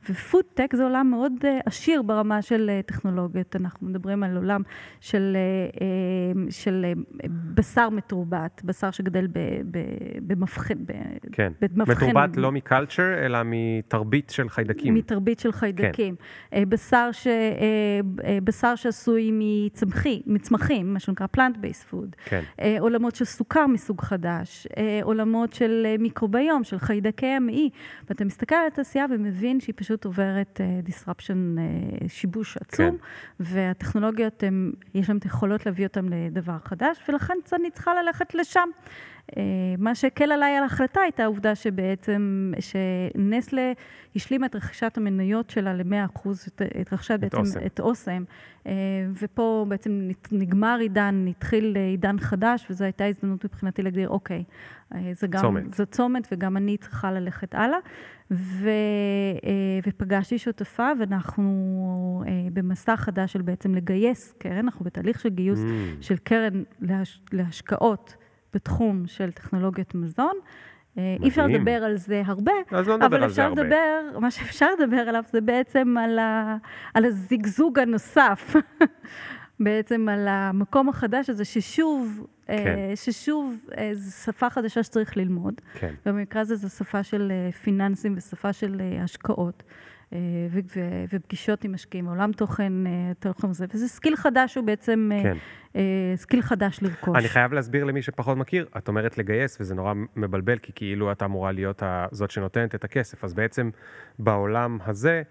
ופודטק זה עולם מאוד אה, עשיר ברמה של אה, טכנולוגיות. אנחנו מדברים על עולם של, אה, של בשר מתורבת, בשר שגדל במבחן. כן. במבחן- מתורבת לא מקלצ'ר, אלא מתרבית של חיידקים. מתרבית של חיידקים. כן. בשר, ש, בשר שעשוי מצמחי, מצמחים, מה שנקרא plant-based food. כן. אה, עולמות של סוכר מסוג חדש, עולמות של מיקרוביום, של חיידקי המעי. ואתה מסתכל על התעשייה ומבין שהיא פשוט עוברת אה, disruption, אה, שיבוש עצום, כן. והטכנולוגיות, הם, יש להן את היכולות להביא אותן לדבר חדש, ולכן אני צריכה ללכת לשם. מה שהקל עליי על ההחלטה הייתה העובדה שבעצם, שנסלה השלימה את רכישת המניות שלה ל-100%, את רכישת בעצם אוסם. את אוסם, ופה בעצם נגמר עידן, התחיל עידן חדש, וזו הייתה הזדמנות מבחינתי להגדיר, אוקיי, זה גם, צומת. זה צומת וגם אני צריכה ללכת הלאה. ו, ופגשתי שותפה, ואנחנו במסע חדש של בעצם לגייס קרן, אנחנו בתהליך של גיוס Mm. של קרן להש, להשקעות בתחום של טכנולוגיות מזון. אי אפשר מדהים. לדבר על זה הרבה, אז לא נדבר אבל על זה אפשר הרבה. לדבר, מה שאפשר לדבר עליו זה בעצם על, ה, על הזיגזוג הנוסף, בעצם על המקום החדש הזה ששוב, כן. אה, ששוב אה, זו שפה חדשה שצריך ללמוד. כן. במקרה הזה זו שפה של אה, פיננסים ושפה של אה, השקעות. אה, ופגישות עם משקיעים, עולם תוכן, אה, תוכן זה, וזה skill חדש הוא בעצם, אה, כן. skill חדש לרכוש. אני חייב להסביר למי שפחות מכיר, את אומרת לגייס, וזה נורא מבלבל, כי כאילו את אמורה להיות זאת שנותנת את הכסף. אז בעצם בעולם הזה,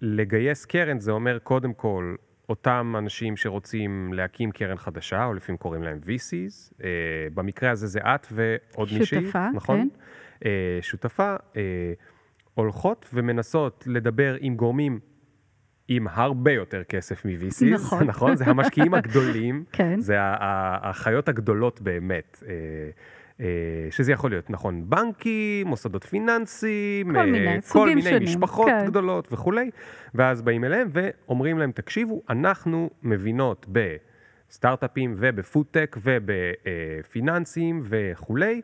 לגייס קרן זה אומר קודם כל, אותם אנשים שרוצים להקים קרן חדשה, או לפעמים קוראים להם VCs, אה, במקרה הזה זה את ועוד מישהי, שותפה, נכון? כן. אה, שותפה, אה, הולכות ומנסות לדבר עם גורמים עם הרבה יותר כסף מ-VCs, נכון. נכון? זה המשקיעים הגדולים, כן. זה החיות הגדולות באמת. אה, אה, שזה יכול להיות, נכון, בנקים, מוסדות פיננסיים, כל אה, מיני, כל מיני שונים, משפחות כן. גדולות וכולי, ואז באים אליהם ואומרים להם, תקשיבו, אנחנו מבינות בסטארט-אפים ובפודטק ובפיננסים וכולי,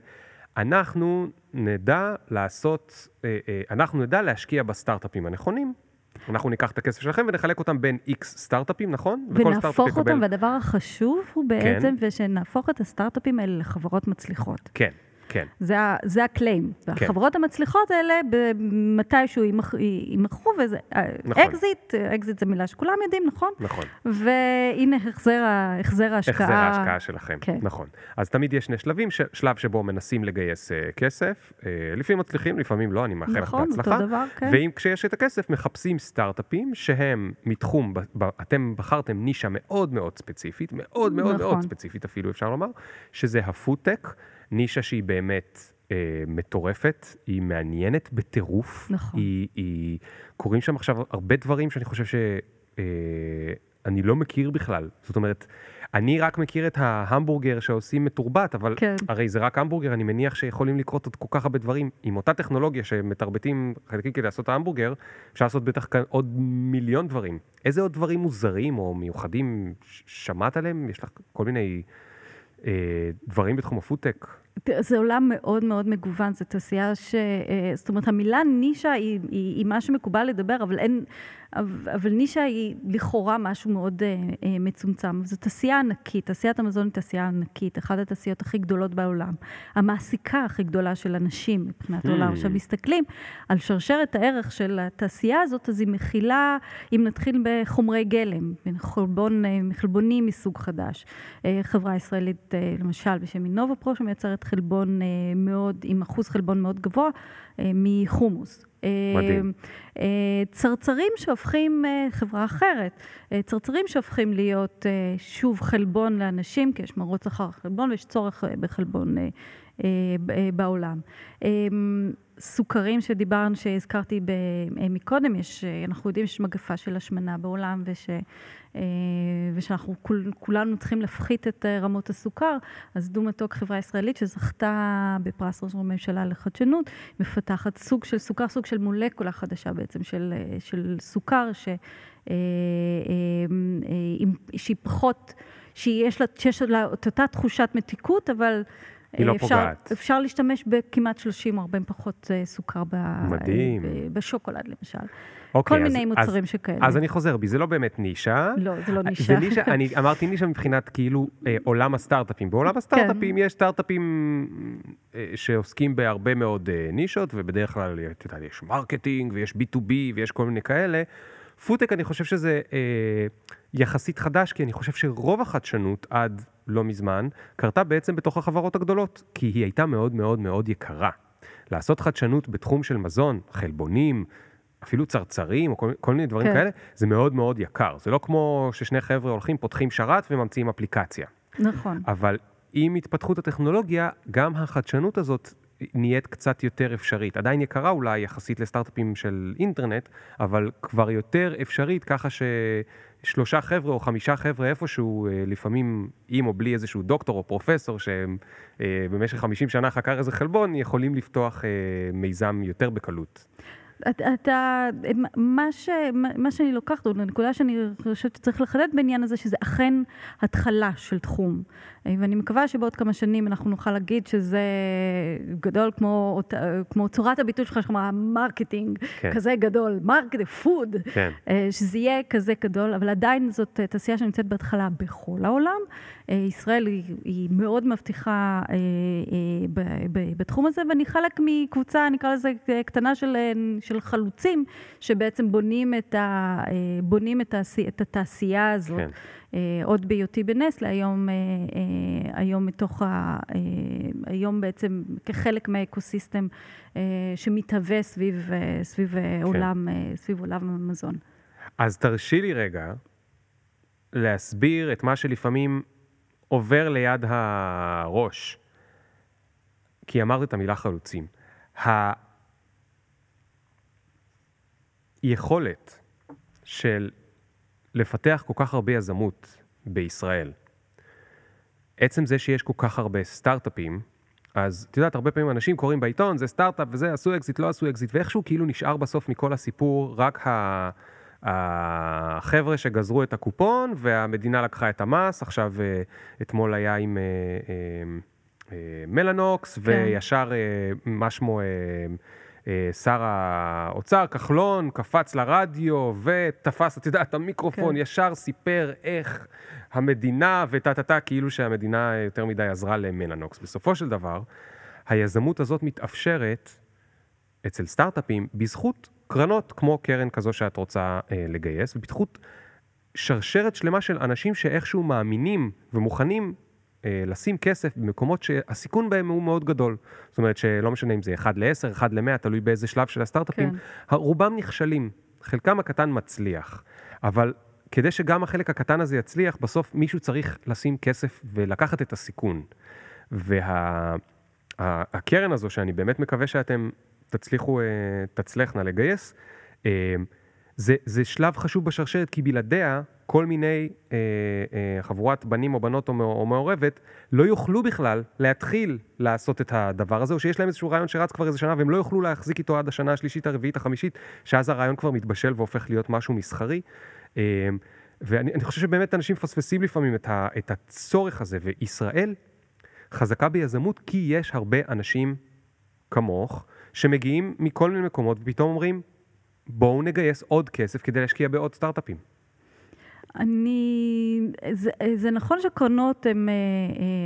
אנחנו נדע לעשות, אה, אה, אנחנו נדע להשקיע בסטארט-אפים הנכונים. אנחנו ניקח את הכסף שלכם ונחלק אותם בין איקס סטארט-אפים, נכון? ונהפוך יקבל- אותם, והדבר החשוב הוא בעצם, ושנהפוך את הסטארט-אפים האלה לחברות מצליחות. כן, כן. זה, זה ה claim. והחברות המצליחות האלה, מתישהו יימכ- יימכרו, וזה... נכון. אקזיט, אקזיט זו מילה שכולם יודעים, נכון? נכון. והנה החזר, החזר ההשקעה. החזר ההשקעה שלכם, כן. נכון. אז תמיד יש שני שלבים, ש... שלב שבו מנסים לגייס אה, כסף, אה, לפעמים מצליחים, לפעמים לא, אני מאחל לך נכון, בהצלחה. אותו דבר, כן. ואם כשיש את הכסף, מחפשים סטארט-אפים שהם מתחום, ב... ב... אתם בחרתם נישה מאוד מאוד ספציפית, מאוד מאוד נכון. מאוד ספציפית אפילו, אפשר לומר, שזה הפודטק, נישה שהיא באמת... אה, מטורפת, היא מעניינת בטירוף. נכון. היא, היא... קורים שם עכשיו הרבה דברים שאני חושב ש... אה, אני לא מכיר בכלל. זאת אומרת, אני רק מכיר את ההמבורגר שעושים מתורבת, אבל כן. הרי זה רק המבורגר, אני מניח שיכולים לקרות עוד כל כך הרבה דברים. עם אותה טכנולוגיה שמתרבטים חלקים כדי לעשות ההמבורגר, אפשר לעשות בטח כאן עוד מיליון דברים. איזה עוד דברים מוזרים או מיוחדים שמעת עליהם? יש לך כל מיני אה, דברים בתחום הפודטק? זה עולם מאוד מאוד מגוון, זו תעשייה ש... אה, זאת אומרת, המילה נישה היא, היא, היא מה שמקובל לדבר, אבל אין... אבל נישה היא לכאורה משהו מאוד אה, אה, מצומצם. זו תעשייה ענקית, תעשיית המזון היא תעשייה ענקית, אחת התעשיות הכי גדולות בעולם. המעסיקה הכי גדולה של אנשים מבחינת Hmm. העולם. עכשיו, מסתכלים על שרשרת הערך של התעשייה הזאת, אז היא מכילה, אם נתחיל בחומרי גלם, חלבון, אה, חלבונים מסוג חדש. חברה ישראלית, למשל, בשם אינובה פרו, שמייצרת חלבון מאוד, עם אחוז חלבון מאוד גבוה, מחומוס. מדהים. אה, צרצרים שהופכים, אה, חברה אחרת, אה, צרצרים שהופכים להיות שוב חלבון לאנשים, כי יש מרוץ אחר חלבון ויש צורך בחלבון בעולם. אה, סוכרים שדיברנו, שהזכרתי מקודם, יש, אנחנו יודעים שיש מגפה של השמנה בעולם וש, ושאנחנו כול, כולנו צריכים להפחית את אה, רמות הסוכר, אז דו-מתוק חברה ישראלית שזכתה בפרס ראש הממשלה לחדשנות, מפתחת סוג של סוכר, סוג של מולקולה חדשה בעצם של, אה, של סוכר, ש, אה, אה, אה, שהיא פחות, שיש לה, שיש לה את אותה תחושת מתיקות, אבל... היא לא אה, אפשר, פוגעת. אפשר להשתמש בכמעט 30 או 40 פחות אה, סוכר ב, מדהים. אה, ב, בשוקולד למשל. אוקיי, כל אז- מיני אז- מוצרים שכאלה. אז אני חוזר בי, זה לא באמת נישה. לא, זה לא נישה. זה נישה, אני אמרתי נישה מבחינת כאילו אה, עולם הסטארט-אפים. בעולם הסטארט-אפים יש סטארט-אפים אה, שעוסקים בהרבה מאוד אה, נישות, ובדרך כלל, את יודעת, יש marketing ויש B2B ויש כל מיני כאלה. פודטק, אני חושב שזה אה, יחסית חדש, כי אני חושב שרוב החדשנות עד לא מזמן קרתה בעצם בתוך החברות הגדולות, כי היא הייתה מאוד מאוד מאוד יקרה. לעשות חדשנות בתחום של מזון, חלבונים, אפילו צרצרים, או כל, כל מיני דברים כן. כאלה, זה מאוד מאוד יקר. זה לא כמו ששני חבר'ה הולכים, פותחים שרת וממציאים אפליקציה. נכון. אבל עם התפתחות הטכנולוגיה, גם החדשנות הזאת נהיית קצת יותר אפשרית. עדיין יקרה אולי יחסית לסטארט-אפים של אינטרנט, אבל כבר יותר אפשרית, ככה ששלושה חבר'ה או חמישה חבר'ה איפשהו, אה, לפעמים עם או בלי איזשהו דוקטור או פרופסור, שהם אה, במשך 50 שנה חקר איזה חלבון, יכולים לפתוח אה, מיזם יותר בקלות. אתה, מה, ש, מה שאני לוקחת, או הנקודה שאני חושבת שצריך לחדד בעניין הזה, שזה אכן התחלה של תחום. ואני מקווה שבעוד כמה שנים אנחנו נוכל להגיד שזה גדול כמו, כמו צורת הביטוי שלך, כמו ה marketing, כן. כזה גדול, marketing, food, כן. שזה יהיה כזה גדול, אבל עדיין זאת תעשייה שנמצאת בהתחלה בכל העולם. ישראל היא, היא מאוד מבטיחה בתחום הזה, ואני חלק מקבוצה, נקרא לזה קטנה של, של חלוצים, שבעצם בונים את, ה, בונים את, העשייה, את התעשייה הזאת. כן. עוד בהיותי בנסטלה, היום, היום מתוך ה... היום בעצם כחלק מהאקוסיסטם שמתהווה סביב, סביב, כן. עולם, סביב עולם המזון. אז תרשי לי רגע להסביר את מה שלפעמים עובר ליד הראש, כי אמרת את המילה חלוצים. היכולת של לפתח כל כך הרבה יזמות בישראל, עצם זה שיש כל כך הרבה סטארט-אפים, אז את יודעת, הרבה פעמים אנשים קוראים בעיתון, זה סטארט-אפ וזה, עשו אקזיט, לא עשו אקזיט, ואיכשהו כאילו נשאר בסוף מכל הסיפור רק ה... החבר'ה שגזרו את הקופון והמדינה לקחה את המס, עכשיו אה, אתמול היה עם אה, אה, מלאנוקס, כן. וישר מה שמו שר האוצר, כחלון, קפץ לרדיו ותפס, את יודעת, המיקרופון, כן. ישר סיפר איך המדינה וטה-טה-טה, כאילו שהמדינה יותר מדי עזרה למלאנוקס. בסופו של דבר, היזמות הזאת מתאפשרת אצל סטארט-אפים בזכות קרנות כמו קרן כזו שאת רוצה אה, לגייס, ובזכות שרשרת שלמה של אנשים שאיכשהו מאמינים ומוכנים אה, לשים כסף במקומות שהסיכון בהם הוא מאוד גדול. זאת אומרת שלא משנה אם זה 1 ל-10, 1 ל-100, תלוי באיזה שלב של הסטארט-אפים, כן. רובם נכשלים, חלקם הקטן מצליח, אבל כדי שגם החלק הקטן הזה יצליח, בסוף מישהו צריך לשים כסף ולקחת את הסיכון. והקרן וה, הזו, שאני באמת מקווה שאתם תצליחו, אה, תצלחנה לגייס, אה, זה, זה שלב חשוב בשרשרת, כי בלעדיה כל מיני אה, אה, חבורת בנים או בנות או, או מעורבת לא יוכלו בכלל להתחיל לעשות את הדבר הזה, או שיש להם איזשהו רעיון שרץ כבר איזה שנה והם לא יוכלו להחזיק איתו עד השנה השלישית, הרביעית, החמישית, שאז הרעיון כבר מתבשל והופך להיות משהו מסחרי. אה, ואני חושב שבאמת אנשים מפספסים לפעמים את, ה, את הצורך הזה, וישראל חזקה ביזמות כי יש הרבה אנשים כמוך, שמגיעים מכל מיני מקומות ופתאום אומרים, בואו נגייס עוד כסף כדי להשקיע בעוד סטארט-אפים. אני, זה, זה נכון שקרנות הם, אה,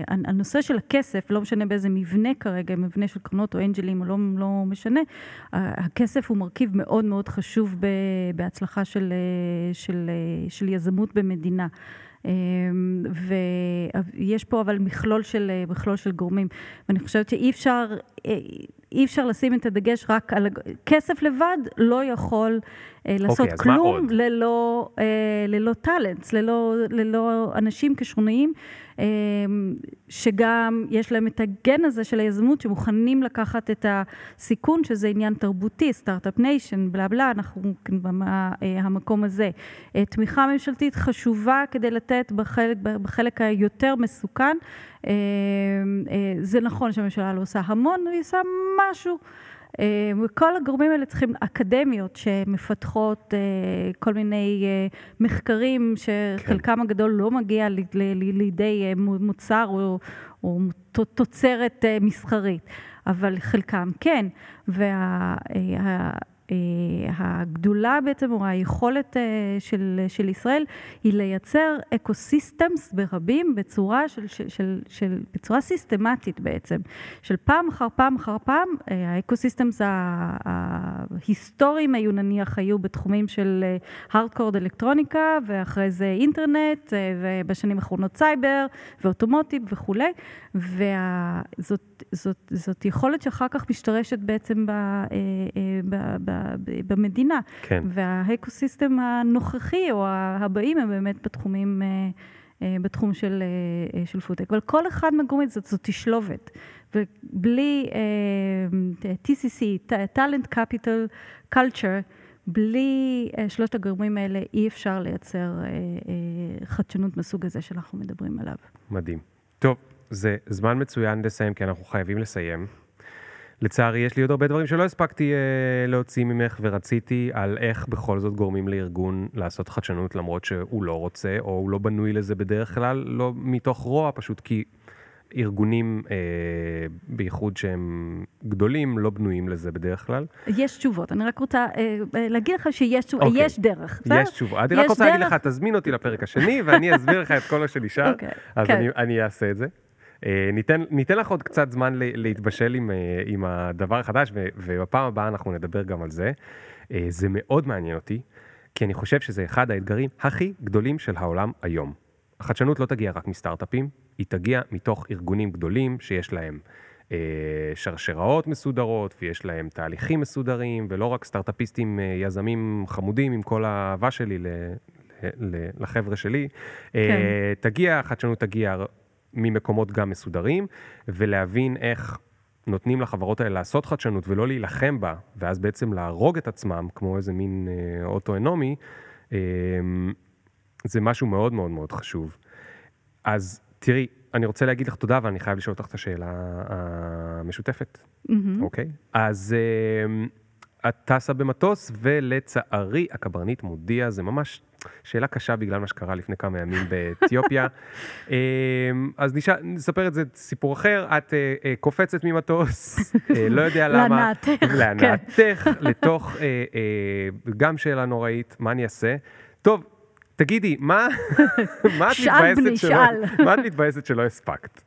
אה, הנושא של הכסף, לא משנה באיזה מבנה כרגע, מבנה של קרנות או אנג'לים או לא, לא משנה, הכסף הוא מרכיב מאוד מאוד חשוב בהצלחה של, אה, של, של יזמות במדינה. ויש פה אבל מכלול של, מכלול של גורמים, ואני חושבת שאי אפשר, אי אפשר לשים את הדגש רק על... כסף לבד לא יכול אה, לעשות okay, אוקיי, כלום ללא, אה, ללא talents, ללא, ללא אנשים כשרוניים, אה, שגם יש להם את הגן הזה של היזמות, שמוכנים לקחת את הסיכון, שזה עניין תרבותי, startup nation, בלה בלה, אנחנו במקום הזה. תמיכה ממשלתית חשובה כדי לתת בחלק, בחלק היותר מסוכן. זה נכון שהממשלה לא עושה המון, היא עושה משהו. אה, וכל הגורמים האלה צריכים אקדמיות שמפתחות אה, כל מיני אה, מחקרים שחלקם. הגדול לא מגיע לידי מוצר או, או תוצרת מסחרית, אבל חלקם כן. וה... אה, הגדולה בעצם, או היכולת אה, של, של ישראל, היא לייצר ecosystems ברבים בצורה, של, של, של, של, בצורה סיסטמטית בעצם, של פעם אחר פעם אחר פעם, אה, ה ecosystems ההיסטוריים היו היו בתחומים של הארדקור אלקטרוניקה, ואחרי זה אינטרנט, ובשנים האחרונות סייבר, ואוטומוטיב וכולי, וזאת זאת, זאת יכולת שאחר כך משתרשת בעצם ב, ב, ב, במדינה. כן. והאקוסיסטם הנוכחי או הבאים הם באמת בתחומים, אה, בתחום של, של פודטק. אבל כל אחד מהגורמים זאת, זאת תשלובת. ובלי TCC, Talent Capital Culture, בלי שלושת הגורמים האלה אי אפשר לייצר חדשנות מסוג הזה שאנחנו מדברים עליו. מדהים. טוב, זה זמן מצוין לסיים, כי אנחנו חייבים לסיים. לצערי, יש לי עוד הרבה דברים שלא הספקתי אה, להוציא ממך, ורציתי על איך בכל זאת גורמים לארגון לעשות חדשנות, למרות שהוא לא רוצה, או הוא לא בנוי לזה בדרך כלל, לא מתוך רוע, פשוט כי ארגונים, אה, בייחוד שהם גדולים, לא בנויים לזה בדרך כלל. יש תשובות, אני רק רוצה אה, אה להגיד לך שיש okay. אוקיי. יש דרך. יש תשובות, אני רק רוצה דרך... להגיד לך, תזמין אותי לפרק השני, ואני אסביר לך את כל מה שנשאר. אוקיי, אז. כן. אני, אני אעשה את זה. אה, ניתן, ניתן לך עוד קצת זמן להתבשל עם, אה, עם הדבר החדש, ובפעם הבאה אנחנו נדבר גם על זה. אה, זה מאוד מעניין אותי, כי אני חושב שזה אחד האתגרים הכי גדולים של העולם היום. החדשנות לא תגיע רק מסטארט-אפים, היא תגיע מתוך ארגונים גדולים שיש להם אה, שרשראות מסודרות ויש להם תהליכים מסודרים, ולא רק סטארט-אפיסטים, אה, יזמים חמודים עם כל האהבה שלי ל, לחבר'ה שלי. כן. תגיע, החדשנות תגיע ממקומות גם מסודרים, ולהבין איך נותנים לחברות האלה לעשות חדשנות ולא להילחם בה, ואז בעצם להרוג את עצמם, כמו איזה מין אה, אוטו-אנומי, אה, זה משהו מאוד מאוד מאוד חשוב. אז תראי, אני רוצה להגיד לך תודה, ואני חייב לשאול אותך את השאלה המשותפת, mm-hmm. אוקיי? אז אה, את טסה במטוס, ולצערי הקברניט מודיע, זה ממש שאלה קשה בגלל מה שקרה לפני כמה ימים באתיופיה. אמ, אז נשאל, נספר את זה סיפור אחר, את אה, אה, קופצת ממטוס, אה, לא יודע למה. להנאתך. להנאתך, לתוך, גם שאלה נוראית, מה אני אעשה? טוב, תגידי, מה את מתבאסת שלא, מה את מתבאסת שלא הספקת?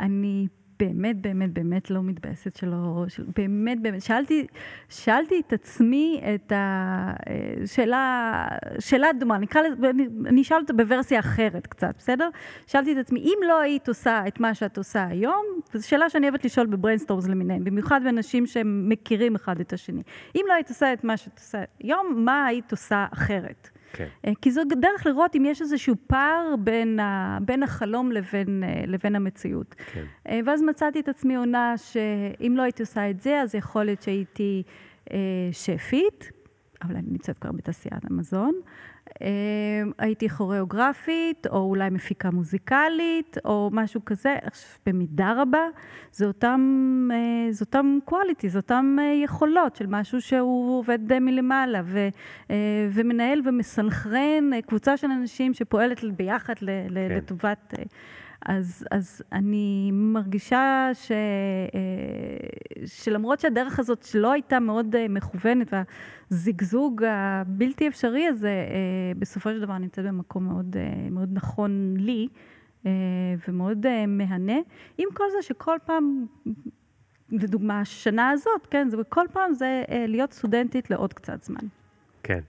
אני באמת, באמת, באמת לא מתבאסת שלא, של, באמת, באמת, שאלתי, שאלתי את עצמי את השאלה, שאלה דומה, נקרא לזה, אני, אשאל אותה בוורסיה אחרת קצת, בסדר? שאלתי את עצמי, אם לא היית עושה את מה שאת עושה היום, זו שאלה שאני אוהבת לשאול ב brainstorms למיניהם, במיוחד באנשים שמכירים אחד את השני. אם לא היית עושה את מה שאת עושה היום, מה היית עושה אחרת? כן. אה, כי זו דרך לראות אם יש איזשהו פער בין, ה, בין החלום לבין, אה, לבין המציאות. כן. אה, ואז מצאתי את עצמי עונה שאם לא הייתי עושה את זה, אז יכול להיות שהייתי שפית, אבל אני נמצאת כבר בתעשיית המזון. אמ, הייתי כוריאוגרפית, או אולי מפיקה מוזיקלית, או משהו כזה, במידה רבה, זה אותם, אה, זה אותם quality, זה אותם אה, יכולות של משהו שהוא עובד מלמעלה, ו, אה, ומנהל ומסנכרן קבוצה של אנשים שפועלת ביחד כן. לטובת... אז, אז אני מרגישה ש, שלמרות שהדרך הזאת שלא הייתה מאוד מכוונת, הזיגזוג הבלתי אפשרי הזה, אה, בסופו של דבר נמצאת במקום מאוד, אה, מאוד נכון לי אה, ומאוד מהנה. עם כל זה שכל פעם, לדוגמה, השנה הזאת, כן, זה כל פעם זה להיות סטודנטית לעוד קצת זמן. כן.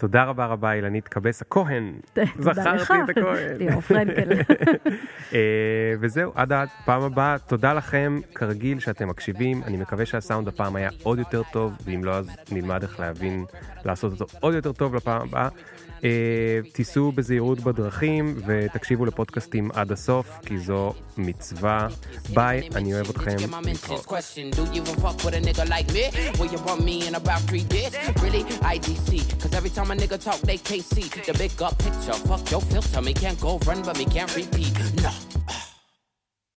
תודה רבה רבה, אילנית קבס הכהן. זכרתי את הכהן. ליאור פרנקל. אה, וזהו, עד הפעם הבאה. תודה לכם, כרגיל, שאתם מקשיבים. אני מקווה שהסאונד הפעם היה עוד יותר טוב, ואם לא, אז נלמד איך להבין, לעשות אותו עוד יותר טוב לפעם הבאה. אה, תיסעו בזהירות בדרכים ותקשיבו לפודקאסטים עד הסוף, כי זו מצווה. ביי, אני אוהב אתכם. Every